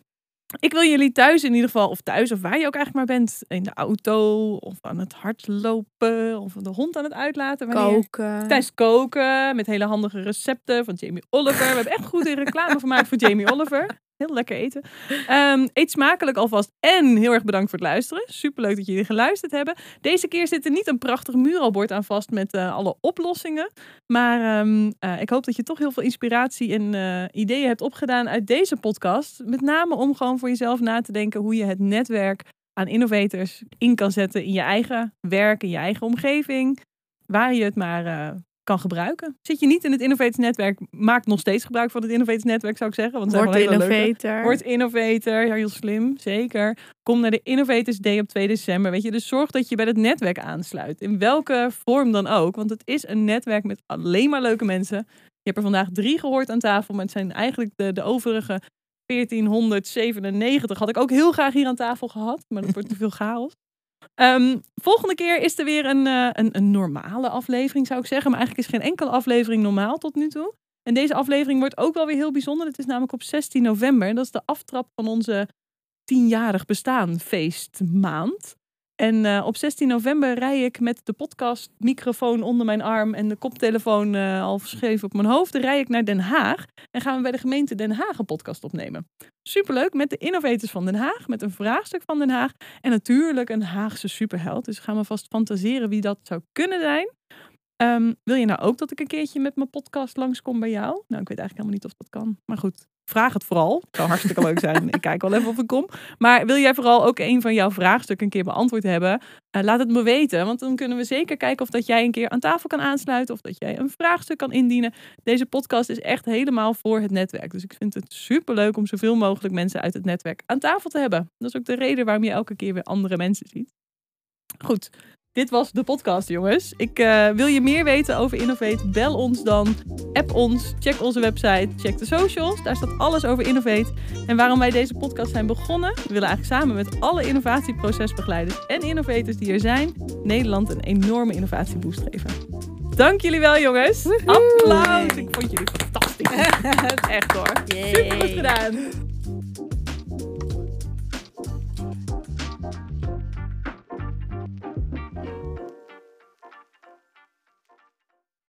ik wil jullie thuis in ieder geval, of thuis of waar je ook eigenlijk maar bent, in de auto of aan het hardlopen of de hond aan het uitlaten. wanneer- Koken. Thuis koken met hele handige recepten van Jamie Oliver. We hebben echt goede reclame gemaakt voor Jamie Oliver. Heel lekker eten. Ehm, eet smakelijk alvast. En heel erg bedankt voor het luisteren. Superleuk dat jullie geluisterd hebben. Deze keer zit er niet een prachtig muralbord aan vast met eh, alle oplossingen. Maar ehm, eh, ik hoop dat je toch heel veel inspiratie en eh, ideeën hebt opgedaan uit deze podcast. Met name om gewoon voor jezelf na te denken hoe je het netwerk aan innovators in kan zetten in je eigen werk, in je eigen omgeving. Waar je het maar kan gebruiken. Zit je niet in het Innovators Netwerk, maak nog steeds gebruik van het Innovators Netwerk, zou ik zeggen. Want Word innovator. Word innovator, ja, heel slim, zeker. Kom naar de Innovators Day op 2 december. Weet je, dus zorg dat je bij het netwerk aansluit. In welke vorm dan ook. Want het is een netwerk met alleen maar leuke mensen. Je hebt er vandaag drie gehoord aan tafel, maar het zijn eigenlijk de, de overige 1497. Had ik ook heel graag hier aan tafel gehad, maar dat wordt te veel chaos. Ehm, volgende keer is er weer een, eh, een, een normale aflevering, zou ik zeggen. Maar eigenlijk is geen enkele aflevering normaal tot nu toe. En deze aflevering wordt ook wel weer heel bijzonder. Het is namelijk op 16 november. Dat is de aftrap van onze tienjarig bestaan feestmaand. En eh, op 16 november rij ik met de podcast microfoon onder mijn arm en de koptelefoon eh, al verscheven op mijn hoofd. Rij ik naar Den Haag en gaan we bij de gemeente Den Haag een podcast opnemen. Superleuk met de innovators van Den Haag, met een vraagstuk van Den Haag en natuurlijk een Haagse superheld. Dus gaan we vast fantaseren wie dat zou kunnen zijn. Ehm, wil je nou ook dat ik een keertje met mijn podcast langskom bij jou? Nou, ik weet eigenlijk helemaal niet of dat kan. Maar goed, vraag het vooral. Het zou hartstikke leuk zijn. Ik kijk wel even of ik kom. Maar wil jij vooral ook een van jouw vraagstukken een keer beantwoord hebben? Eh, laat het me weten. Want dan kunnen we zeker kijken of dat jij een keer aan tafel kan aansluiten. Of dat jij een vraagstuk kan indienen. Deze podcast is echt helemaal voor het netwerk. Dus ik vind het superleuk om zoveel mogelijk mensen uit het netwerk aan tafel te hebben. Dat is ook de reden waarom je elke keer weer andere mensen ziet. Goed, dit was de podcast, jongens. Ik eh, wil je meer weten over Innovate. Bel ons dan. App ons. Check onze website. Check de socials. Daar staat alles over Innovate. En waarom wij deze podcast zijn begonnen. We willen eigenlijk samen met alle innovatieprocesbegeleiders en innovators die er zijn, Nederland een enorme innovatieboost geven. Dank jullie wel, jongens. Applaus. Ik vond jullie fantastisch. Echt hoor. Super goed gedaan.